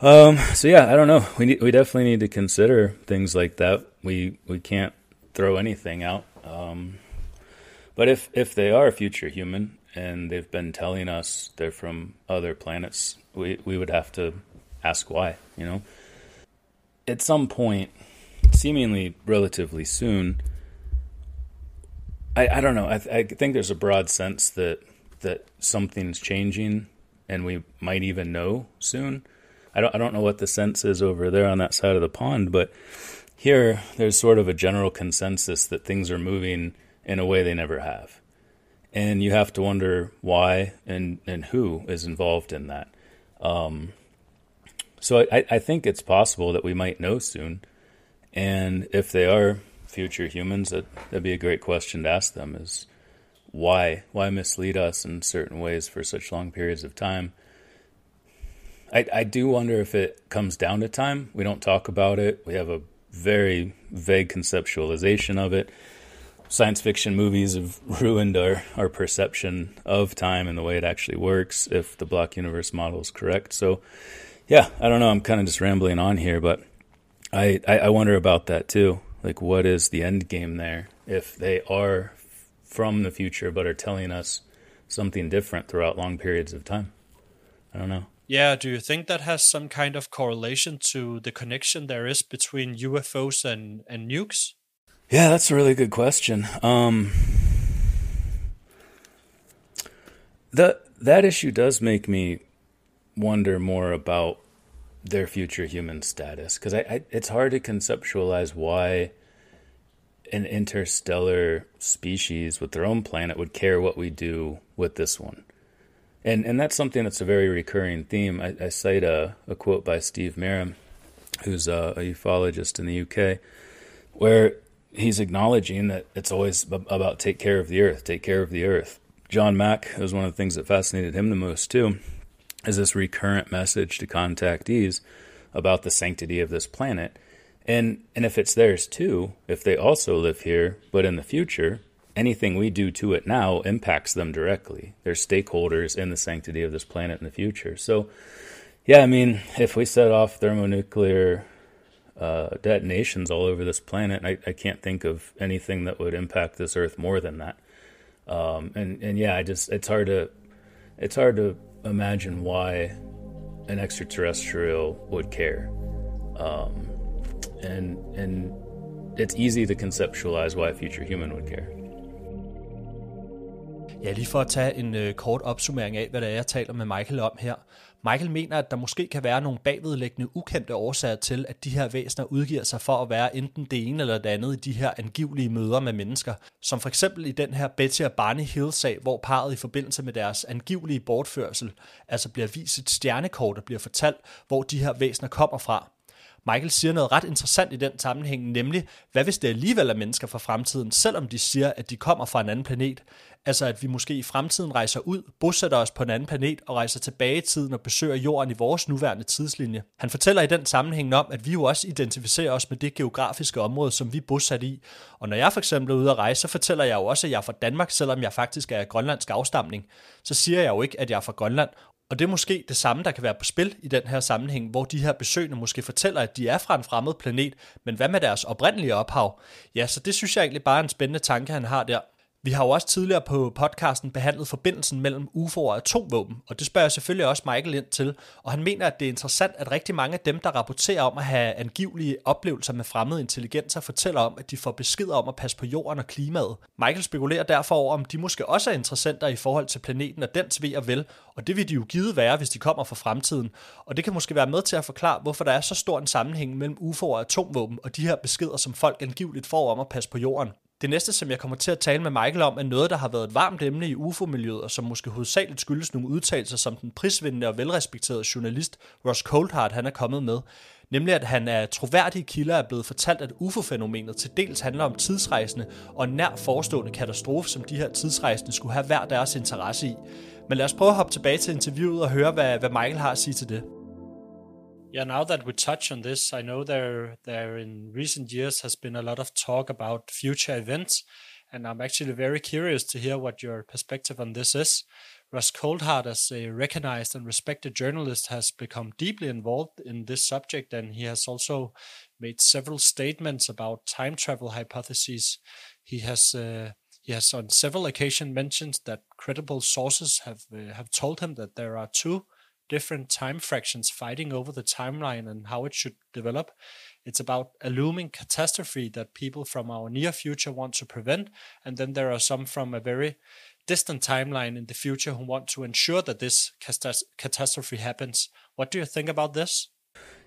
Um, so yeah, I don't know. We need, we definitely need to consider things like that. We we can't throw anything out. Um, but if if they are a future human and they've been telling us they're from other planets, we we would have to ask why. You know, at some point, seemingly relatively soon. I, I don't know. I, I think there's a broad sense that that something's changing, and we might even know soon I don't I don't know what the sense is over there on that side of the pond, but here there's sort of a general consensus that things are moving in a way they never have. And you have to wonder why and, and who is involved in that. Um, so I, I think it's possible that we might know soon. And if they are future humans, that, that'd be a great question to ask them is why why mislead us in certain ways for such long periods of time. I, I do wonder if it comes down to time. We don't talk about it. We have a very vague conceptualization of it. Science fiction movies have *laughs* ruined our, our perception of time and the way it actually works if the block universe model is correct. So, yeah, I don't know. I'm kind of just rambling on here, but I, I, I wonder about that too. Like, what is the end game there? If they are from the future but are telling us something different throughout long periods of time. I don't know. Yeah, do you think that has some kind of correlation to the connection there is between UFOs and, and nukes? Yeah, that's a really good question. Um, that that issue does make me wonder more about their future human status because I, I, it's hard to conceptualize why an interstellar species with their own planet would care what we do with this one. And and that's something that's a very recurring theme. I, I cite a, a quote by Steve Merrim, who's a, a ufologist in the UK, where he's acknowledging that it's always about take care of the earth, take care of the earth. John Mack was one of the things that fascinated him the most too, is this recurrent message to contactees about the sanctity of this planet. And and if it's theirs too, if they also live here, but in the future, anything we do to it now impacts them directly. They're stakeholders in the sanctity of this planet in the future. So, yeah, I mean, if we set off thermonuclear uh, detonations all over this planet, I, I, can't think of anything that would impact this Earth more than that. Um, and and yeah, I just it's hard to it's hard to imagine why an extraterrestrial would care. Um, and and it's easy to conceptualize why a future human would care. Ja, lige for at tage en øh, kort opsummering af, hvad det er, jeg taler med Michael om her. Michael mener, at der måske kan være nogle bagvedlæggende ukendte årsager til, at de her væsener udgiver sig for at være enten det ene eller det andet i de her angivelige møder med mennesker. Som for eksempel i den her Betty og Barney Hill-sag, hvor parret i forbindelse med deres angivelige bortførsel, altså bliver vist et stjernekort og bliver fortalt, hvor de her væsener kommer fra. Michael siger noget ret interessant i den sammenhæng, nemlig, hvad hvis det alligevel er mennesker fra fremtiden, selvom de siger, at de kommer fra en anden planet? Altså at vi måske i fremtiden rejser ud, bosætter os på en anden planet og rejser tilbage i tiden og besøger jorden i vores nuværende tidslinje. Han fortæller i den sammenhæng om, at vi jo også identificerer os med det geografiske område, som vi er bosat i. Og når jeg for eksempel er ude at rejse, så fortæller jeg jo også, at jeg er fra Danmark, selvom jeg faktisk er af grønlandsk afstamning. Så siger jeg jo ikke, at jeg er fra Grønland, og det er måske det samme, der kan være på spil i den her sammenhæng, hvor de her besøgende måske fortæller, at de er fra en fremmed planet, men hvad med deres oprindelige ophav? Ja, så det synes jeg egentlig bare er en spændende tanke, han har der. Vi har jo også tidligere på podcasten behandlet forbindelsen mellem UFO'er og atomvåben, og det spørger jeg selvfølgelig også Michael ind til, og han mener, at det er interessant, at rigtig mange af dem, der rapporterer om at have angivelige oplevelser med fremmede intelligenser, fortæller om, at de får besked om at passe på jorden og klimaet. Michael spekulerer derfor over, om de måske også er interessenter i forhold til planeten og dens ved og vel, og det vil de jo givet være, hvis de kommer fra fremtiden. Og det kan måske være med til at forklare, hvorfor der er så stor en sammenhæng mellem UFO'er og atomvåben og de her beskeder, som folk angiveligt får om at passe på jorden. Det næste, som jeg kommer til at tale med Michael om, er noget, der har været et varmt emne i UFO-miljøet, og som måske hovedsageligt skyldes nogle udtalelser, som den prisvindende og velrespekterede journalist Ross Coldhart han er kommet med. Nemlig at han af troværdige kilder er blevet fortalt, at UFO-fænomenet til dels handler om tidsrejsende og nær forestående katastrofe, som de her tidsrejsende skulle have hver deres interesse i. Men lad os prøve at hoppe tilbage til interviewet og høre, hvad, hvad Michael har at sige til det. Yeah, now that we touch on this, I know there there in recent years has been a lot of talk about future events, and I'm actually very curious to hear what your perspective on this is. Russ Coldhart, as a recognized and respected journalist, has become deeply involved in this subject, and he has also made several statements about time travel hypotheses. He has uh, he has on several occasions mentioned that credible sources have uh, have told him that there are two different time fractions fighting over the timeline and how it should develop. It's about a looming catastrophe that people from our near future want to prevent, and then there are some from a very distant timeline in the future who want to ensure that this catastrophe happens. What do you think about this?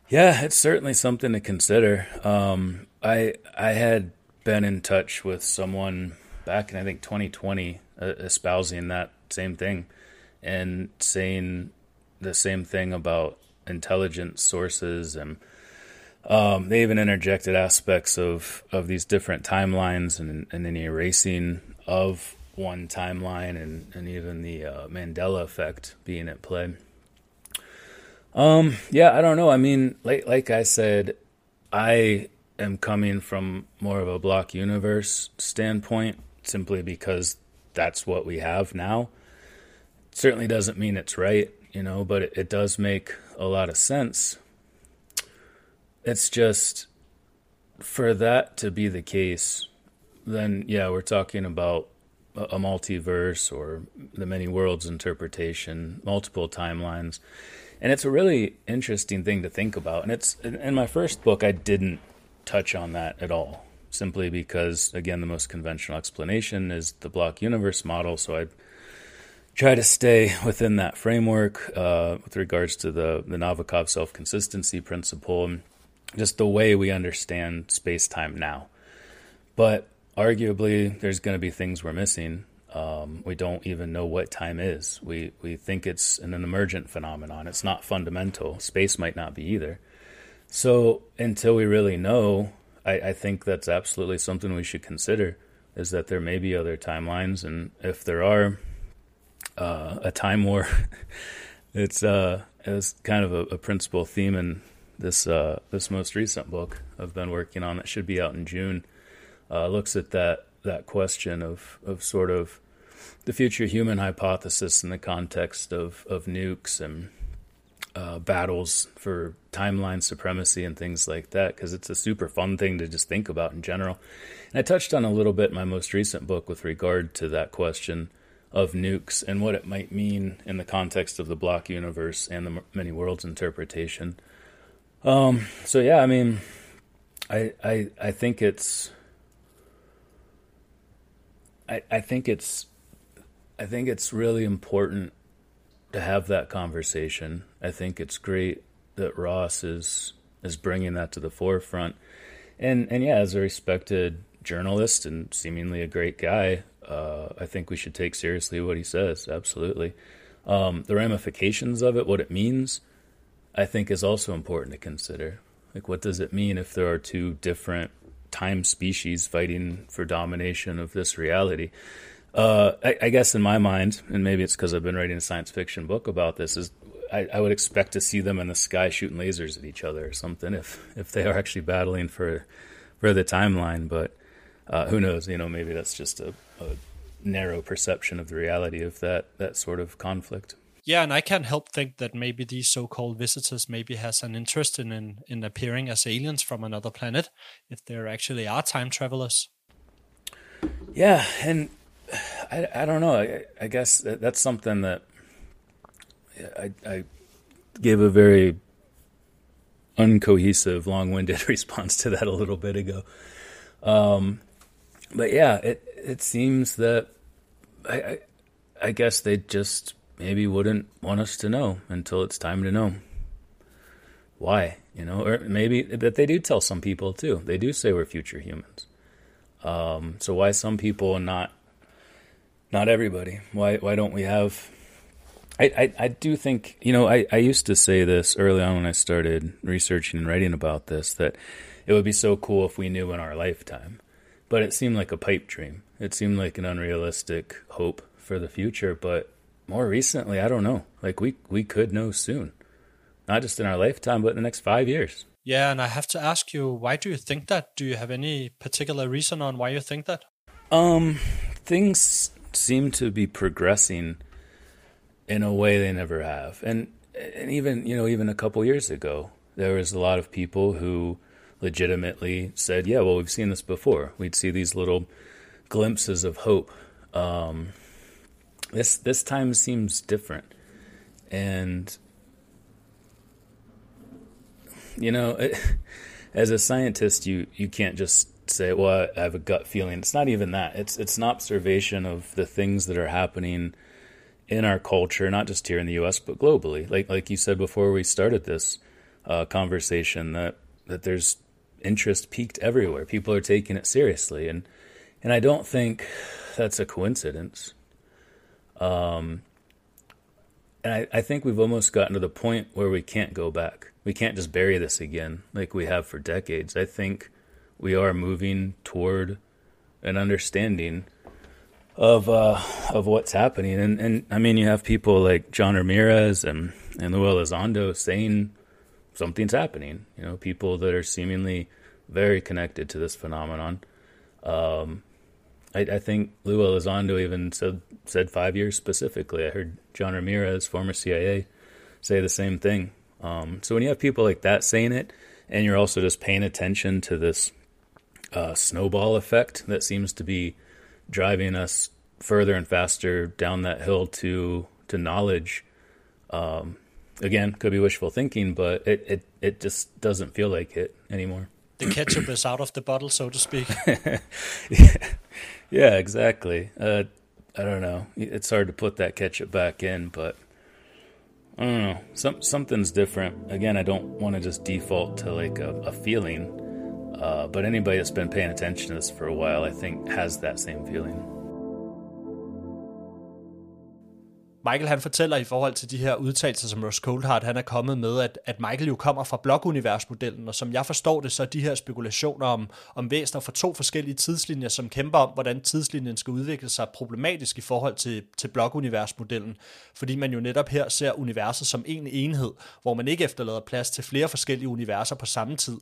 Yeah, it's certainly something to consider. Um, I I had been in touch with someone back in I think 2020 uh, espousing that same thing and saying the same thing about intelligent sources and um, they even interjected aspects of, of these different timelines and, and an erasing of one timeline and, and even the uh, Mandela effect being at play. Um, yeah, I don't know. I mean, like like I said, I am coming from more of a block universe standpoint simply because that's what we have now. certainly doesn't mean it's right, you know, but it, it does make a lot of sense. It's just for that to be the case, then yeah, we're talking about a multiverse or the many worlds interpretation, multiple timelines. And it's a really interesting thing to think about. And it's in my first book I didn't touch on that at all, simply because again the most conventional explanation is the block universe model, so I try to stay within that framework uh, with regards to the the Nabokov self-consistency principle and just the way we understand space-time now. But arguably there's going to be things we're missing. Um, we don't even know what time is. We we think it's an, an emergent phenomenon. It's not fundamental. Space might not be either. So until we really know, I, I think that's absolutely something we should consider. Is that there may be other timelines, and if there are, uh, a time war, *laughs* it's uh, it's kind of a, a principal theme in this uh, this most recent book I've been working on. That should be out in June. Uh, looks at that that question of of sort of the future human hypothesis in the context of of nukes and uh, battles for timeline supremacy and things like that because it's a super fun thing to just think about in general. And I touched on a little bit in my most recent book with regard to that question of nukes and what it might mean in the context of the block universe and the many worlds interpretation. Um, so yeah, I mean, I I I think it's I, I think it's I think it's really important to have that conversation. I think it's great that Ross is is bringing that to the forefront. And and yeah, as a respected journalist and seemingly a great guy, uh, I think we should take seriously what he says. Absolutely, um, the ramifications of it, what it means, I think is also important to consider. Like, what does it mean if there are two different time species fighting for domination of this reality. Uh, I, I, guess in my mind, and maybe it's because I've been writing a science fiction book about this, is I, I, would expect to see them in the sky shooting lasers at each other or something if if they are actually battling for for the timeline. But uh, who knows? You know, maybe that's just a, a narrow perception of the reality of that that sort of conflict. Yeah, and I can't help think that maybe these so-called visitors maybe has an interest in, in, in appearing as aliens from another planet, if there actually are time travelers. Yeah, and I, I don't know. I, I guess that's something that I, I gave a very uncohesive, long-winded *laughs* response to that a little bit ago. Um, but yeah, it it seems that I, I, I guess they just maybe wouldn't want us to know until it's time to know. Why? You know, or maybe that they do tell some people too. They do say we're future humans. Um, so why some people and not not everybody? Why why don't we have? I, I, I do think you know I, I used to say this early on when I started researching and writing about this that it would be so cool if we knew in our lifetime, but it seemed like a pipe dream. It seemed like an unrealistic hope for the future. But more recently, I don't know. Like we we could know soon, not just in our lifetime, but in the next five years. Yeah, and I have to ask you, why do you think that? Do you have any particular reason on why you think that? Um, things seem to be progressing in a way they never have, and and even you know even a couple years ago, there was a lot of people who legitimately said, "Yeah, well, we've seen this before. We'd see these little glimpses of hope." Um, this this time seems different, and you know, it, *laughs* as a scientist, you you can't just say, "Well, I have a gut feeling." It's not even that. It's it's an observation of the things that are happening in our culture, not just here in the U.S. but globally. Like like you said before we started this uh, conversation, that that there's interest peaked everywhere. People are taking it seriously, and and I don't think that's a coincidence. Um, and I, I think we've almost gotten to the point where we can't go back. We can't just bury this again like we have for decades. I think we are moving toward an understanding of uh, of what's happening. And and I mean, you have people like John Ramirez and and Lou Elizondo saying something's happening. You know, people that are seemingly very connected to this phenomenon. Um, I, I, think Lou Elizondo even said said five years specifically. I heard John Ramirez, former CIA, say the same thing. Um, so when you have people like that saying it, and you're also just paying attention to this uh, snowball effect that seems to be driving us further and faster down that hill to to knowledge. Um, again, could be wishful thinking, but it, it, it just doesn't feel like it anymore. The ketchup is out of the bottle, so to speak. *laughs* yeah. yeah, exactly. Uh, I don't know. It's hard to put that ketchup back in, but I don't know. Some something's different. Again, I don't want to just default to like a, a feeling. Uh, but anybody that's been paying attention to this for a while, I think, has that same feeling. Michael han fortæller i forhold til de her udtalelser, som Ross Coldhart han er kommet med, at, at Michael jo kommer fra blokuniversmodellen, og som jeg forstår det, så er de her spekulationer om, om væsener fra to forskellige tidslinjer, som kæmper om, hvordan tidslinjen skal udvikle sig problematisk i forhold til, til blokuniversmodellen, fordi man jo netop her ser universet som en enhed, hvor man ikke efterlader plads til flere forskellige universer på samme tid.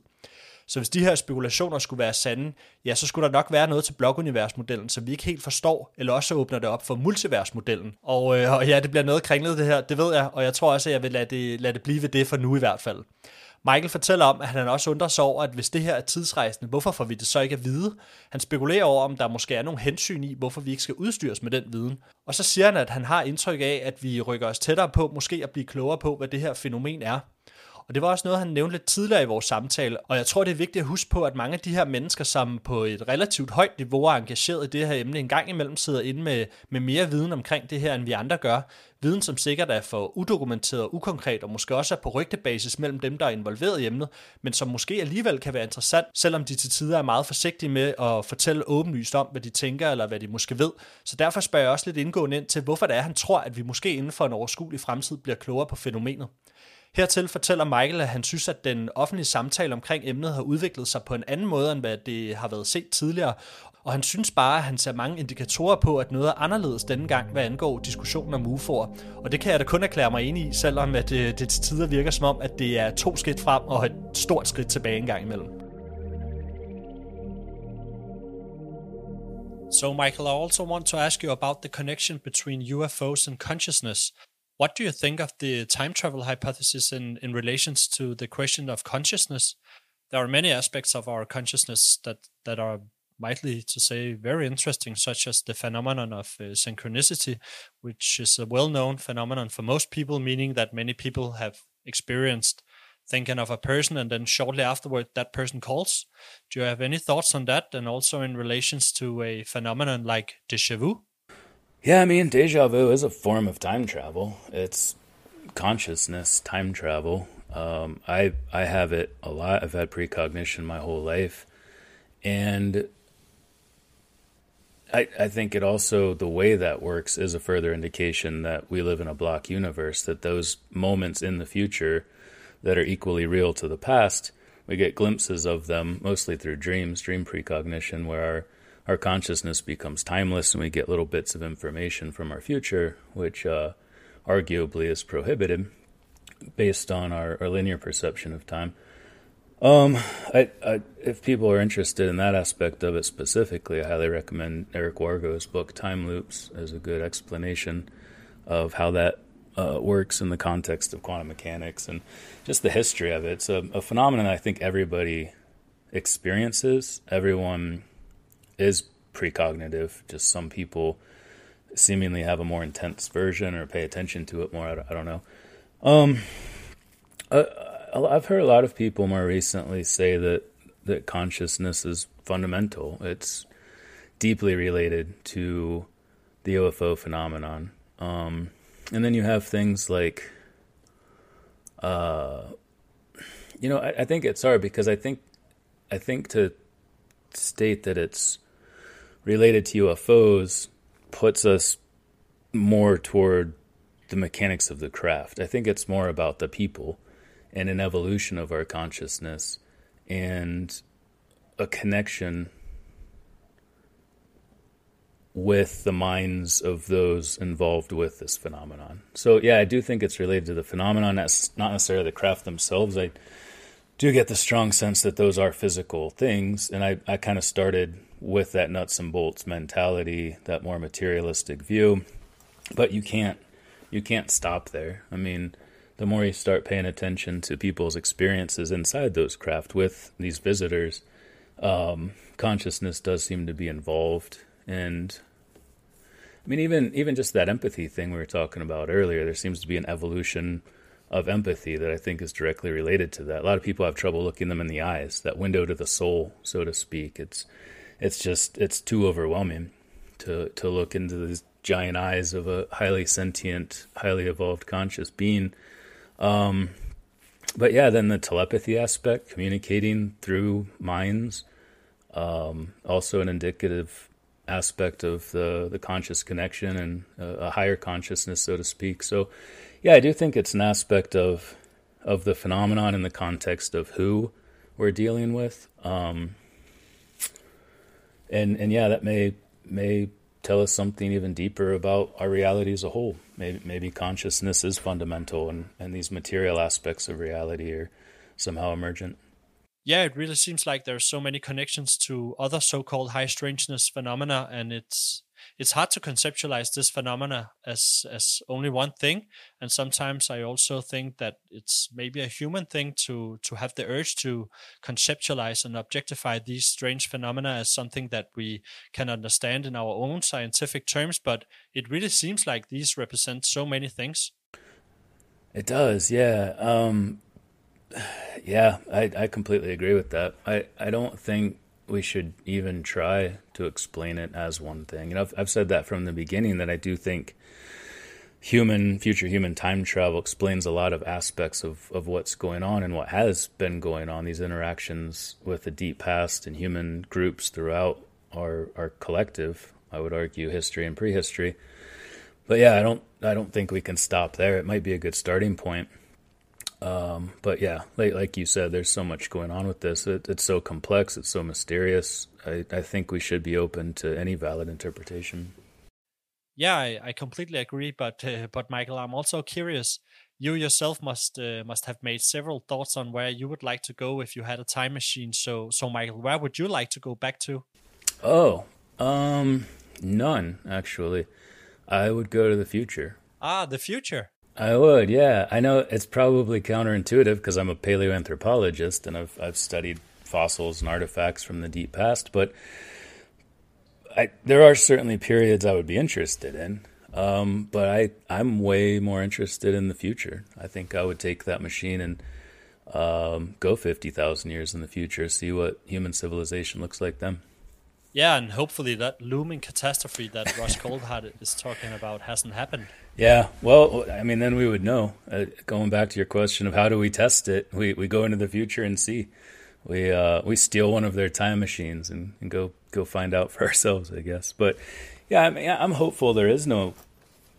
Så hvis de her spekulationer skulle være sande, ja, så skulle der nok være noget til blokuniversmodellen, som vi ikke helt forstår, eller også åbner det op for multiversmodellen. Og, øh, og ja, det bliver noget kringlet det her, det ved jeg, og jeg tror også, at jeg vil lade det, lade det blive ved det for nu i hvert fald. Michael fortæller om, at han også undrer sig over, at hvis det her er tidsrejsende, hvorfor får vi det så ikke at vide? Han spekulerer over, om der måske er nogle hensyn i, hvorfor vi ikke skal udstyres med den viden. Og så siger han, at han har indtryk af, at vi rykker os tættere på, måske at blive klogere på, hvad det her fænomen er. Og det var også noget, han nævnte lidt tidligere i vores samtale, og jeg tror, det er vigtigt at huske på, at mange af de her mennesker, som på et relativt højt niveau er engageret i det her emne, en gang imellem sidder inde med, med mere viden omkring det her, end vi andre gør. Viden, som sikkert er for udokumenteret og ukonkret, og måske også er på rygtebasis mellem dem, der er involveret i emnet, men som måske alligevel kan være interessant, selvom de til tider er meget forsigtige med at fortælle åbenlyst om, hvad de tænker, eller hvad de måske ved. Så derfor spørger jeg også lidt indgående ind til, hvorfor det er, han tror, at vi måske inden for en overskuelig fremtid bliver klogere på fænomenet. Hertil fortæller Michael, at han synes, at den offentlige samtale omkring emnet har udviklet sig på en anden måde, end hvad det har været set tidligere, og han synes bare, at han ser mange indikatorer på, at noget er anderledes denne gang, hvad angår diskussionen om UFO'er. Og det kan jeg da kun erklære mig enig i, selvom at det, det til tider virker som om, at det er to skridt frem og et stort skridt tilbage en gang imellem. So, Michael, I also want to ask you about the connection between UFOs and consciousness. What do you think of the time travel hypothesis in, in relations to the question of consciousness? There are many aspects of our consciousness that, that are mightly to say very interesting, such as the phenomenon of uh, synchronicity, which is a well known phenomenon for most people, meaning that many people have experienced thinking of a person and then shortly afterward that person calls. Do you have any thoughts on that? And also in relations to a phenomenon like deja vu? Yeah, I mean, deja vu is a form of time travel. It's consciousness time travel. Um, I I have it a lot. I've had precognition my whole life, and I I think it also the way that works is a further indication that we live in a block universe. That those moments in the future that are equally real to the past, we get glimpses of them mostly through dreams, dream precognition, where our our consciousness becomes timeless and we get little bits of information from our future, which uh, arguably is prohibited based on our, our linear perception of time. Um, I, I, if people are interested in that aspect of it specifically, I highly recommend Eric Wargo's book Time Loops as a good explanation of how that uh, works in the context of quantum mechanics and just the history of it. It's a, a phenomenon I think everybody experiences. Everyone is precognitive. Just some people seemingly have a more intense version or pay attention to it more. I, I don't know. Um, uh, I've heard a lot of people more recently say that that consciousness is fundamental. It's deeply related to the UFO phenomenon. Um, and then you have things like, uh, you know, I, I think it's hard because I think, I think to state that it's related to UFOs puts us more toward the mechanics of the craft. I think it's more about the people and an evolution of our consciousness and a connection with the minds of those involved with this phenomenon. So yeah, I do think it's related to the phenomenon. That's not necessarily the craft themselves. I do get the strong sense that those are physical things, and I, I kind of started with that nuts and bolts mentality, that more materialistic view. But you can't you can't stop there. I mean, the more you start paying attention to people's experiences inside those craft with these visitors, um, consciousness does seem to be involved and I mean, even even just that empathy thing we were talking about earlier, there seems to be an evolution of empathy that I think is directly related to that. A lot of people have trouble looking them in the eyes, that window to the soul, so to speak. It's it's just it's too overwhelming to to look into these giant eyes of a highly sentient, highly evolved conscious being. Um, but yeah, then the telepathy aspect, communicating through minds, um, also an indicative aspect of the the conscious connection and a, a higher consciousness, so to speak. So, yeah, I do think it's an aspect of of the phenomenon in the context of who we're dealing with. Um, and and yeah, that may may tell us something even deeper about our reality as a whole. Maybe maybe consciousness is fundamental, and and these material aspects of reality are somehow emergent yeah, it really seems like there's so many connections to other so-called high strangeness phenomena, and it's it's hard to conceptualize this phenomena as as only one thing. And sometimes I also think that it's maybe a human thing to to have the urge to conceptualize and objectify these strange phenomena as something that we can understand in our own scientific terms. But it really seems like these represent so many things. It does, yeah. Um, *sighs* yeah, I, I completely agree with that. I, I don't think we should even try to explain it as one thing. And I've, I've said that from the beginning that I do think human, future human time travel explains a lot of aspects of, of what's going on and what has been going on, these interactions with the deep past and human groups throughout our, our collective, I would argue, history and prehistory. But yeah, I don't I don't think we can stop there. It might be a good starting point. Um, but yeah, like, like, you said, there's so much going on with this. It, it's so complex. It's so mysterious. I, I, think we should be open to any valid interpretation. Yeah, I, I completely agree. But uh, but Michael, I'm also curious. You yourself must uh, must have made several thoughts on where you would like to go if you had a time machine. So so Michael, where would you like to go back to? Oh, um, none actually. I would go to the future. Ah, the future. I would, yeah. I know it's probably counterintuitive because I'm a paleoanthropologist and I've I've studied fossils and artifacts from the deep past, but I, there are certainly periods I would be interested in. Um, but I I'm way more interested in the future. I think I would take that machine and um, go fifty thousand years in the future, see what human civilization looks like then. Yeah, and hopefully that looming catastrophe that Ross *laughs* Coulthart is talking about hasn't happened. Yeah, well, I mean, then we would know. Uh, going back to your question of how do we test it, we, we go into the future and see. We uh, we steal one of their time machines and, and go go find out for *laughs* ourselves, I guess. But yeah, I mean, I'm hopeful there is no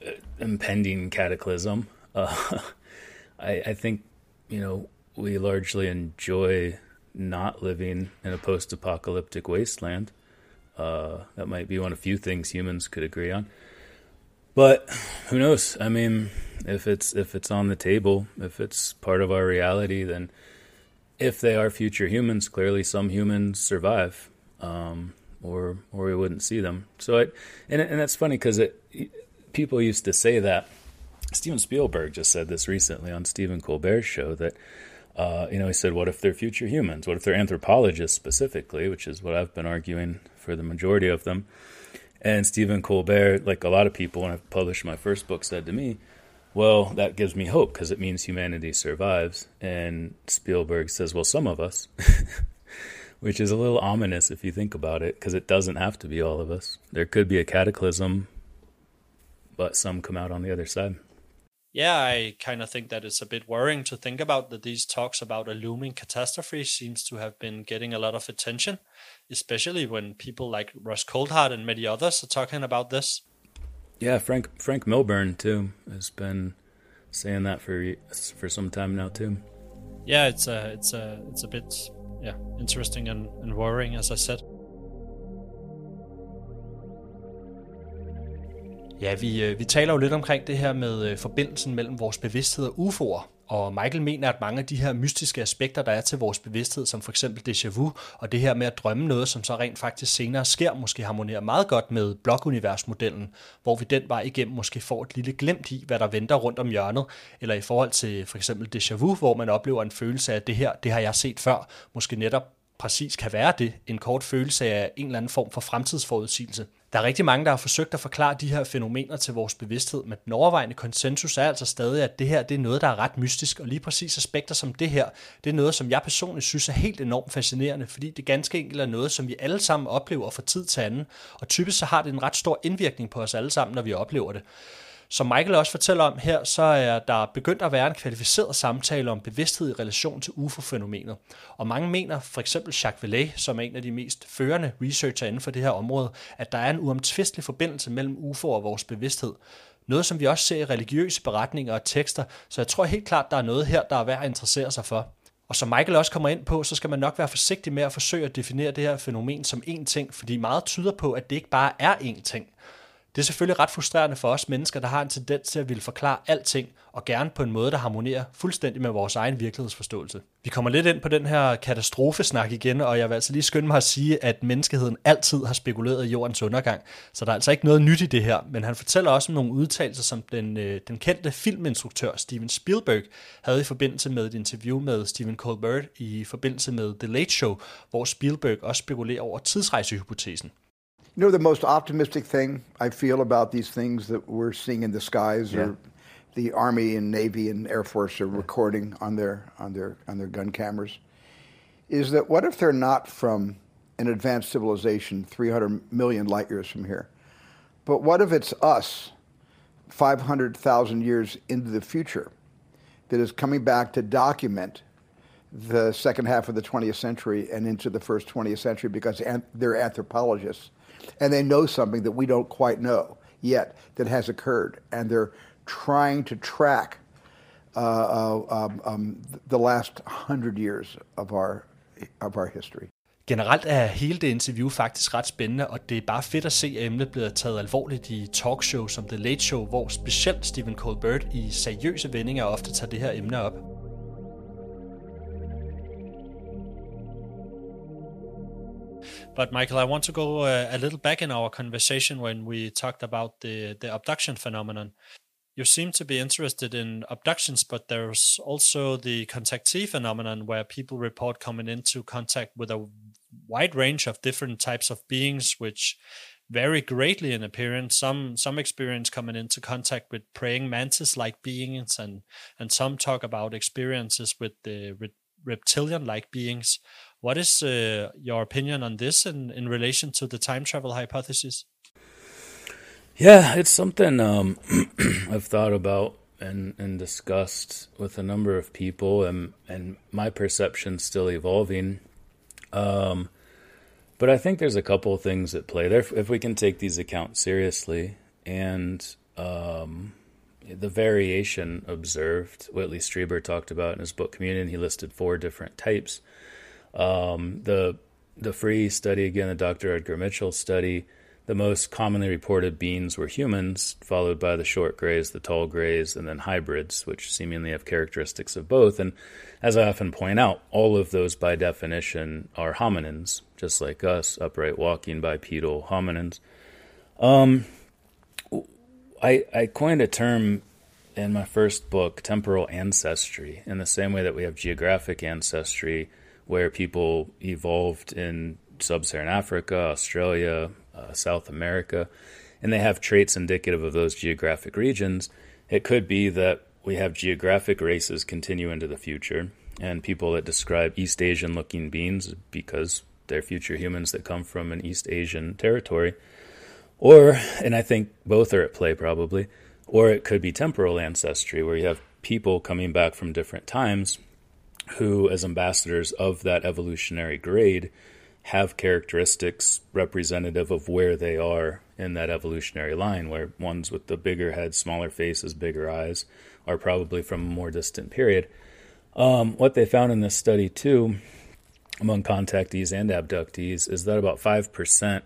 uh, impending cataclysm. Uh, *laughs* I, I think you know we largely enjoy not living in a post-apocalyptic wasteland. Uh, that might be one of few things humans could agree on. But who knows? I mean, if it's if it's on the table, if it's part of our reality, then if they are future humans, clearly some humans survive, um, or or we wouldn't see them. So it and and that's funny because people used to say that. Steven Spielberg just said this recently on Stephen Colbert's show that uh, you know, he said, what if they're future humans? What if they're anthropologists specifically, which is what I've been arguing for the majority of them. And Stephen Colbert, like a lot of people when I published my first book, said to me, well, that gives me hope because it means humanity survives. And Spielberg says, well, some of us, *laughs* which is a little ominous if you think about it, because it doesn't have to be all of us. There could be a cataclysm, but some come out on the other side yeah, I kind of think that it's a bit worrying to think about that these talks about a looming catastrophe seems to have been getting a lot of attention, especially when people like Russ Coulthart and many others are talking about this. Yeah, Frank Frank Milburn too has been saying that for for some time now too. Yeah, it's a it's a it's a bit yeah interesting and, and worrying as I said. Ja, vi, øh, vi taler jo lidt omkring det her med øh, forbindelsen mellem vores bevidsthed og UFO'er. Og Michael mener, at mange af de her mystiske aspekter, der er til vores bevidsthed, som for eksempel déjà vu, og det her med at drømme noget, som så rent faktisk senere sker, måske harmonerer meget godt med blokuniversmodellen, hvor vi den vej igennem måske får et lille glimt i, hvad der venter rundt om hjørnet, eller i forhold til for eksempel déjà vu, hvor man oplever en følelse af, at det her, det har jeg set før, måske netop præcis kan være det, en kort følelse af en eller anden form for fremtidsforudsigelse. Der er rigtig mange, der har forsøgt at forklare de her fænomener til vores bevidsthed, men den overvejende konsensus er altså stadig, at det her det er noget, der er ret mystisk, og lige præcis aspekter som det her, det er noget, som jeg personligt synes er helt enormt fascinerende, fordi det ganske enkelt er noget, som vi alle sammen oplever fra tid til anden, og typisk så har det en ret stor indvirkning på os alle sammen, når vi oplever det. Som Michael også fortæller om her, så er der begyndt at være en kvalificeret samtale om bevidsthed i relation til UFO-fænomenet. Og mange mener, for eksempel Jacques Vallée, som er en af de mest førende researcher inden for det her område, at der er en uomtvistelig forbindelse mellem UFO og vores bevidsthed. Noget, som vi også ser i religiøse beretninger og tekster, så jeg tror helt klart, der er noget her, der er værd at interessere sig for. Og som Michael også kommer ind på, så skal man nok være forsigtig med at forsøge at definere det her fænomen som én ting, fordi meget tyder på, at det ikke bare er én ting. Det er selvfølgelig ret frustrerende for os mennesker, der har en tendens til at ville forklare alting, og gerne på en måde, der harmonerer fuldstændig med vores egen virkelighedsforståelse. Vi kommer lidt ind på den her katastrofesnak igen, og jeg vil altså lige skynde mig at sige, at menneskeheden altid har spekuleret i jordens undergang, så der er altså ikke noget nyt i det her, men han fortæller også om nogle udtalelser, som den, øh, den kendte filminstruktør Steven Spielberg havde i forbindelse med et interview med Stephen Colbert i forbindelse med The Late Show, hvor Spielberg også spekulerer over tidsrejsehypotesen. You know, the most optimistic thing I feel about these things that we're seeing in the skies yeah. or the Army and Navy and Air Force are recording on their on their on their gun cameras is that what if they're not from an advanced civilization 300 million light years from here? But what if it's us 500,000 years into the future that is coming back to document the second half of the 20th century and into the first 20th century because they're anthropologists and they know something that we don't quite know yet that has occurred, and they're trying to track uh, uh, um, um, the last hundred years of our of our history. Generelt er hele det interview faktisk ret spændende, og det er bare fedt at se, at emnet bliver taget alvorligt i talkshow som The Late Show, hvor specielt Stephen Colbert i seriøse vendinger ofte tager det her emne op. But Michael, I want to go uh, a little back in our conversation when we talked about the the abduction phenomenon. You seem to be interested in abductions, but there's also the contactee phenomenon where people report coming into contact with a wide range of different types of beings, which vary greatly in appearance. Some some experience coming into contact with praying mantis-like beings, and and some talk about experiences with the reptilian-like beings. What is uh, your opinion on this in, in relation to the time travel hypothesis? Yeah, it's something um, *clears throat* I've thought about and, and discussed with a number of people, and, and my perception's still evolving. Um, but I think there's a couple of things at play there if we can take these accounts seriously. And um, the variation observed, Whitley Strieber talked about in his book Communion, he listed four different types. Um, the the free study again, the Dr. Edgar Mitchell study, the most commonly reported beings were humans, followed by the short grays, the tall grays, and then hybrids, which seemingly have characteristics of both. And as I often point out, all of those by definition are hominins, just like us, upright walking bipedal hominins. Um, I, I coined a term in my first book, temporal ancestry, in the same way that we have geographic ancestry where people evolved in sub Saharan Africa, Australia, uh, South America, and they have traits indicative of those geographic regions. It could be that we have geographic races continue into the future, and people that describe East Asian looking beings because they're future humans that come from an East Asian territory. Or, and I think both are at play probably, or it could be temporal ancestry, where you have people coming back from different times who, as ambassadors of that evolutionary grade, have characteristics representative of where they are in that evolutionary line, where ones with the bigger head, smaller faces, bigger eyes are probably from a more distant period. Um, what they found in this study, too, among contactees and abductees, is that about 5%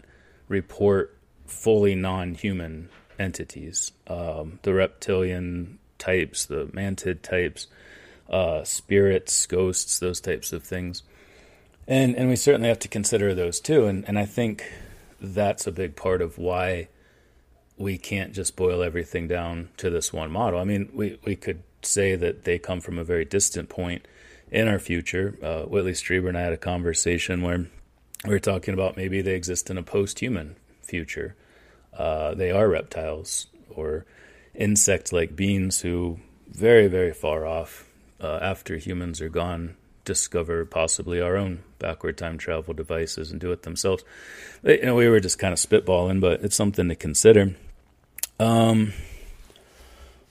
report fully non human entities, um, the reptilian types, the mantid types, uh, spirits, ghosts, those types of things. And and we certainly have to consider those too. And and I think that's a big part of why we can't just boil everything down to this one model. I mean, we, we could say that they come from a very distant point in our future. Uh, Whitley Strieber and I had a conversation where we were talking about maybe they exist in a post human future. Uh, they are reptiles or insect like beings who, very, very far off, uh, after humans are gone, discover possibly our own backward time travel devices and do it themselves. You know, we were just kind of spitballing, but it's something to consider. Um,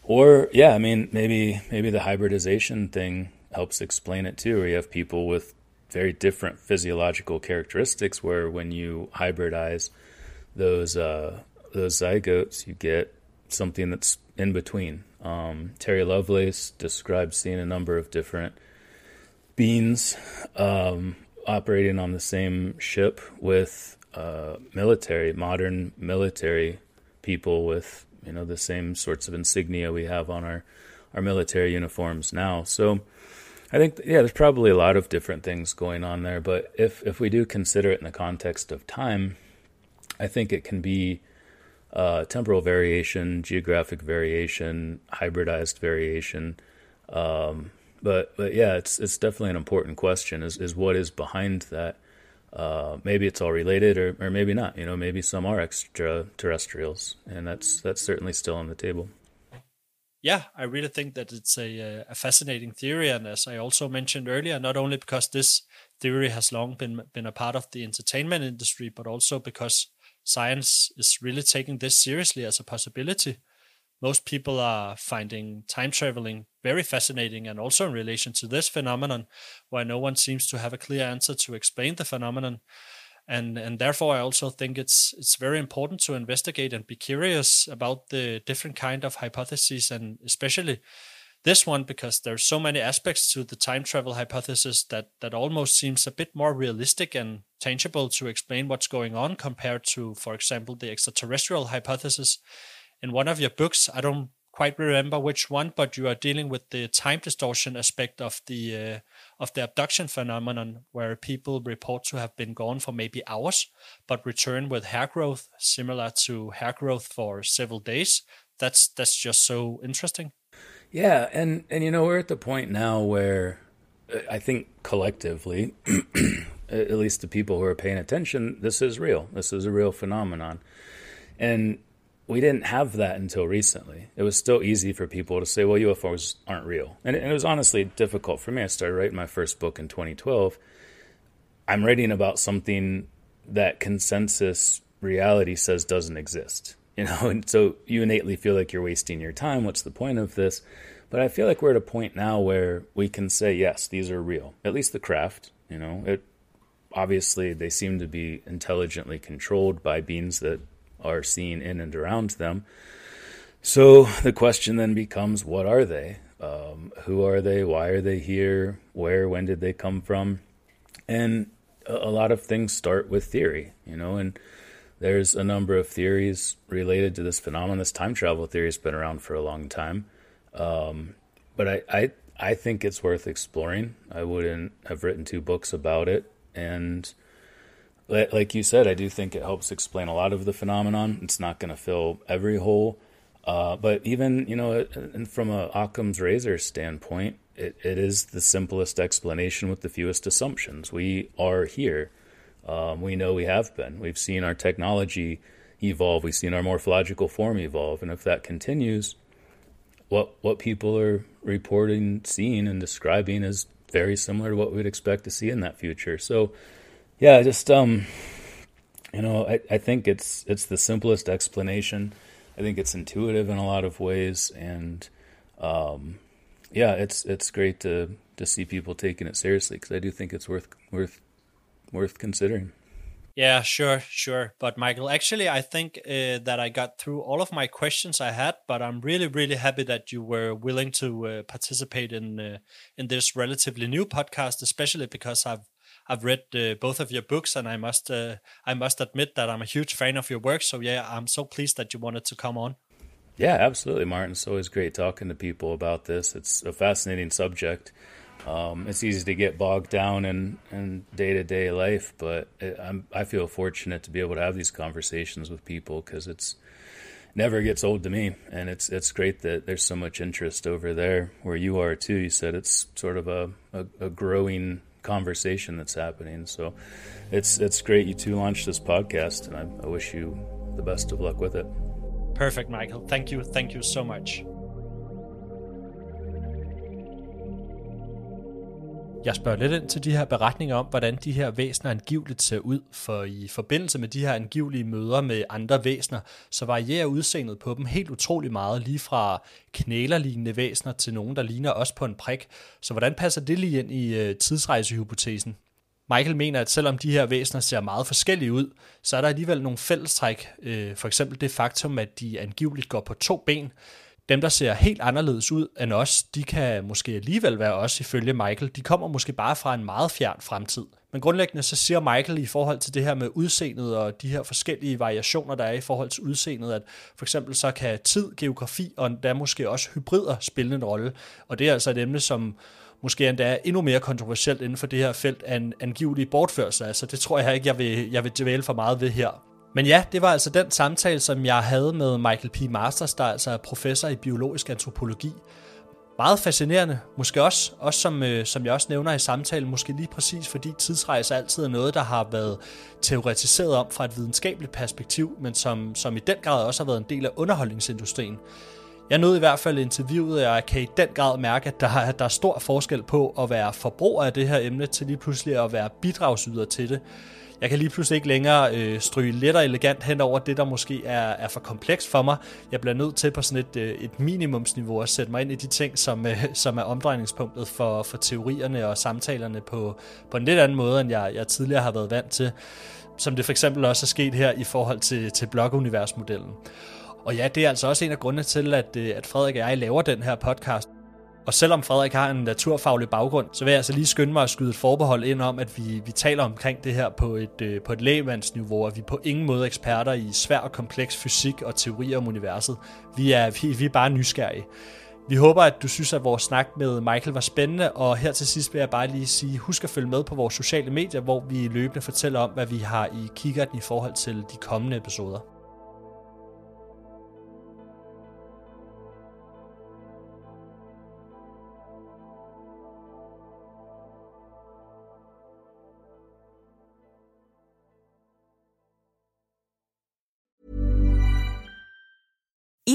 or yeah, I mean, maybe maybe the hybridization thing helps explain it too. Where you have people with very different physiological characteristics, where when you hybridize those uh, those zygotes, you get something that's in between. Um, Terry Lovelace describes seeing a number of different beings um, operating on the same ship with uh, military, modern military people with you know the same sorts of insignia we have on our our military uniforms now. So I think yeah, there's probably a lot of different things going on there. But if if we do consider it in the context of time, I think it can be uh, temporal variation, geographic variation, hybridized variation. Um, but but yeah, it's it's definitely an important question. Is is what is behind that? Uh, maybe it's all related, or or maybe not. You know, maybe some are extraterrestrials, and that's that's certainly still on the table. Yeah, I really think that it's a a fascinating theory, and as I also mentioned earlier, not only because this theory has long been been a part of the entertainment industry, but also because science is really taking this seriously as a possibility. Most people are finding time traveling very fascinating and also in relation to this phenomenon where no one seems to have a clear answer to explain the phenomenon. And and therefore i also think it's it's very important to investigate and be curious about the different kind of hypotheses and especially this one because there's so many aspects to the time travel hypothesis that that almost seems a bit more realistic and tangible to explain what's going on compared to for example the extraterrestrial hypothesis in one of your books. I don't quite remember which one, but you are dealing with the time distortion aspect of the uh, of the abduction phenomenon, where people report to have been gone for maybe hours, but return with hair growth similar to hair growth for several days. That's that's just so interesting. Yeah, and and you know we're at the point now where uh, I think collectively, *clears throat* at least the people who are paying attention, this is real. This is a real phenomenon, and we didn't have that until recently. It was still easy for people to say, well, UFOs aren't real. And it, was honestly difficult for me. I started writing my first book in 2012. I'm writing about something that consensus reality says doesn't exist. You know, *laughs* and so you innately feel like you're wasting your time. What's the point of this? But I feel like we're at a point now where we can say, yes, these are real. At least the craft, you know, it obviously they seem to be intelligently controlled by beings that are seen in and around them. So the question then becomes what are they? Um, who are they? Why are they here? Where, when did they come from? And a, a lot of things start with theory, you know, and there's a number of theories related to this phenomenon. This time travel theory has been around for a long time. Um, but I, I, I think it's worth exploring. I wouldn't have written two books about it. And like you said, I do think it helps explain a lot of the phenomenon. It's not going to fill every hole, uh, but even you know, from a Occam's razor standpoint, it, it is the simplest explanation with the fewest assumptions. We are here. Um, we know we have been. We've seen our technology evolve. We've seen our morphological form evolve, and if that continues, what what people are reporting, seeing, and describing is very similar to what we'd expect to see in that future. So yeah, just um, you know, I, I think it's it's the simplest explanation. I think it's intuitive in a lot of ways, and um, yeah, it's it's great to to see people taking it seriously because I do think it's worth worth worth considering. Yeah, sure, sure. But Michael, actually, I think uh, that I got through all of my questions I had. But I'm really, really happy that you were willing to uh, participate in uh, in this relatively new podcast, especially because I've I've read uh, both of your books, and I must uh, I must admit that I'm a huge fan of your work. So yeah, I'm so pleased that you wanted to come on. Yeah, absolutely, Martin. It's always great talking to people about this. It's a fascinating subject. Um, it's easy to get bogged down in in day to day life, but it, i feel fortunate to be able to have these conversations with people because it's never gets old to me, and it's it's great that there's so much interest over there where you are too. You said it's sort of a, a, a growing conversation that's happening, so it's it's great you two launched this podcast, and I, I wish you the best of luck with it. Perfect, Michael. Thank you. Thank you so much. Jeg spørger lidt ind til de her beretninger om, hvordan de her væsener angiveligt ser ud, for i forbindelse med de her angivelige møder med andre væsener, så varierer udseendet på dem helt utrolig meget, lige fra knælerlignende væsener til nogen, der ligner os på en prik. Så hvordan passer det lige ind i øh, tidsrejsehypotesen? Michael mener, at selvom de her væsener ser meget forskellige ud, så er der alligevel nogle fællestræk. Øh, for eksempel det faktum, at de angiveligt går på to ben, dem, der ser helt anderledes ud end os, de kan måske alligevel være os ifølge Michael. De kommer måske bare fra en meget fjern fremtid. Men grundlæggende så siger Michael i forhold til det her med udseendet og de her forskellige variationer, der er i forhold til udseendet, at for eksempel så kan tid, geografi og endda måske også hybrider spille en rolle. Og det er altså et emne, som måske endda er endnu mere kontroversielt inden for det her felt af en angivelig bortførsel. Altså det tror jeg ikke, jeg vil, jeg vil dvæle for meget ved her. Men ja, det var altså den samtale, som jeg havde med Michael P. Masters, der altså er professor i biologisk antropologi. Meget fascinerende, måske også, også som, øh, som jeg også nævner i samtalen, måske lige præcis fordi tidsrejse altid er noget, der har været teoretiseret om fra et videnskabeligt perspektiv, men som, som i den grad også har været en del af underholdningsindustrien. Jeg nåede i hvert fald interviewet, og jeg kan i den grad mærke, at der, der er stor forskel på at være forbruger af det her emne, til lige pludselig at være bidragsyder til det. Jeg kan lige pludselig ikke længere øh, stryge let og elegant hen over det, der måske er, er for komplekst for mig. Jeg bliver nødt til på sådan et, øh, et minimumsniveau at sætte mig ind i de ting, som, øh, *laughs* som er omdrejningspunktet for, for teorierne og samtalerne på, på en lidt anden måde, end jeg, jeg tidligere har været vant til. Som det for eksempel også er sket her i forhold til, til blokuniversmodellen. Og ja, det er altså også en af grundene til, at, øh, at Frederik og jeg laver den her podcast. Og selvom Frederik har en naturfaglig baggrund, så vil jeg altså lige skynde mig at skyde et forbehold ind om, at vi, vi taler omkring det her på et, øh, på et lægemandsniveau, og vi er på ingen måde eksperter i svær og kompleks fysik og teorier om universet. Vi er, vi, vi er bare nysgerrige. Vi håber, at du synes, at vores snak med Michael var spændende, og her til sidst vil jeg bare lige sige, husk at følge med på vores sociale medier, hvor vi løbende fortæller om, hvad vi har i kikkerten i forhold til de kommende episoder.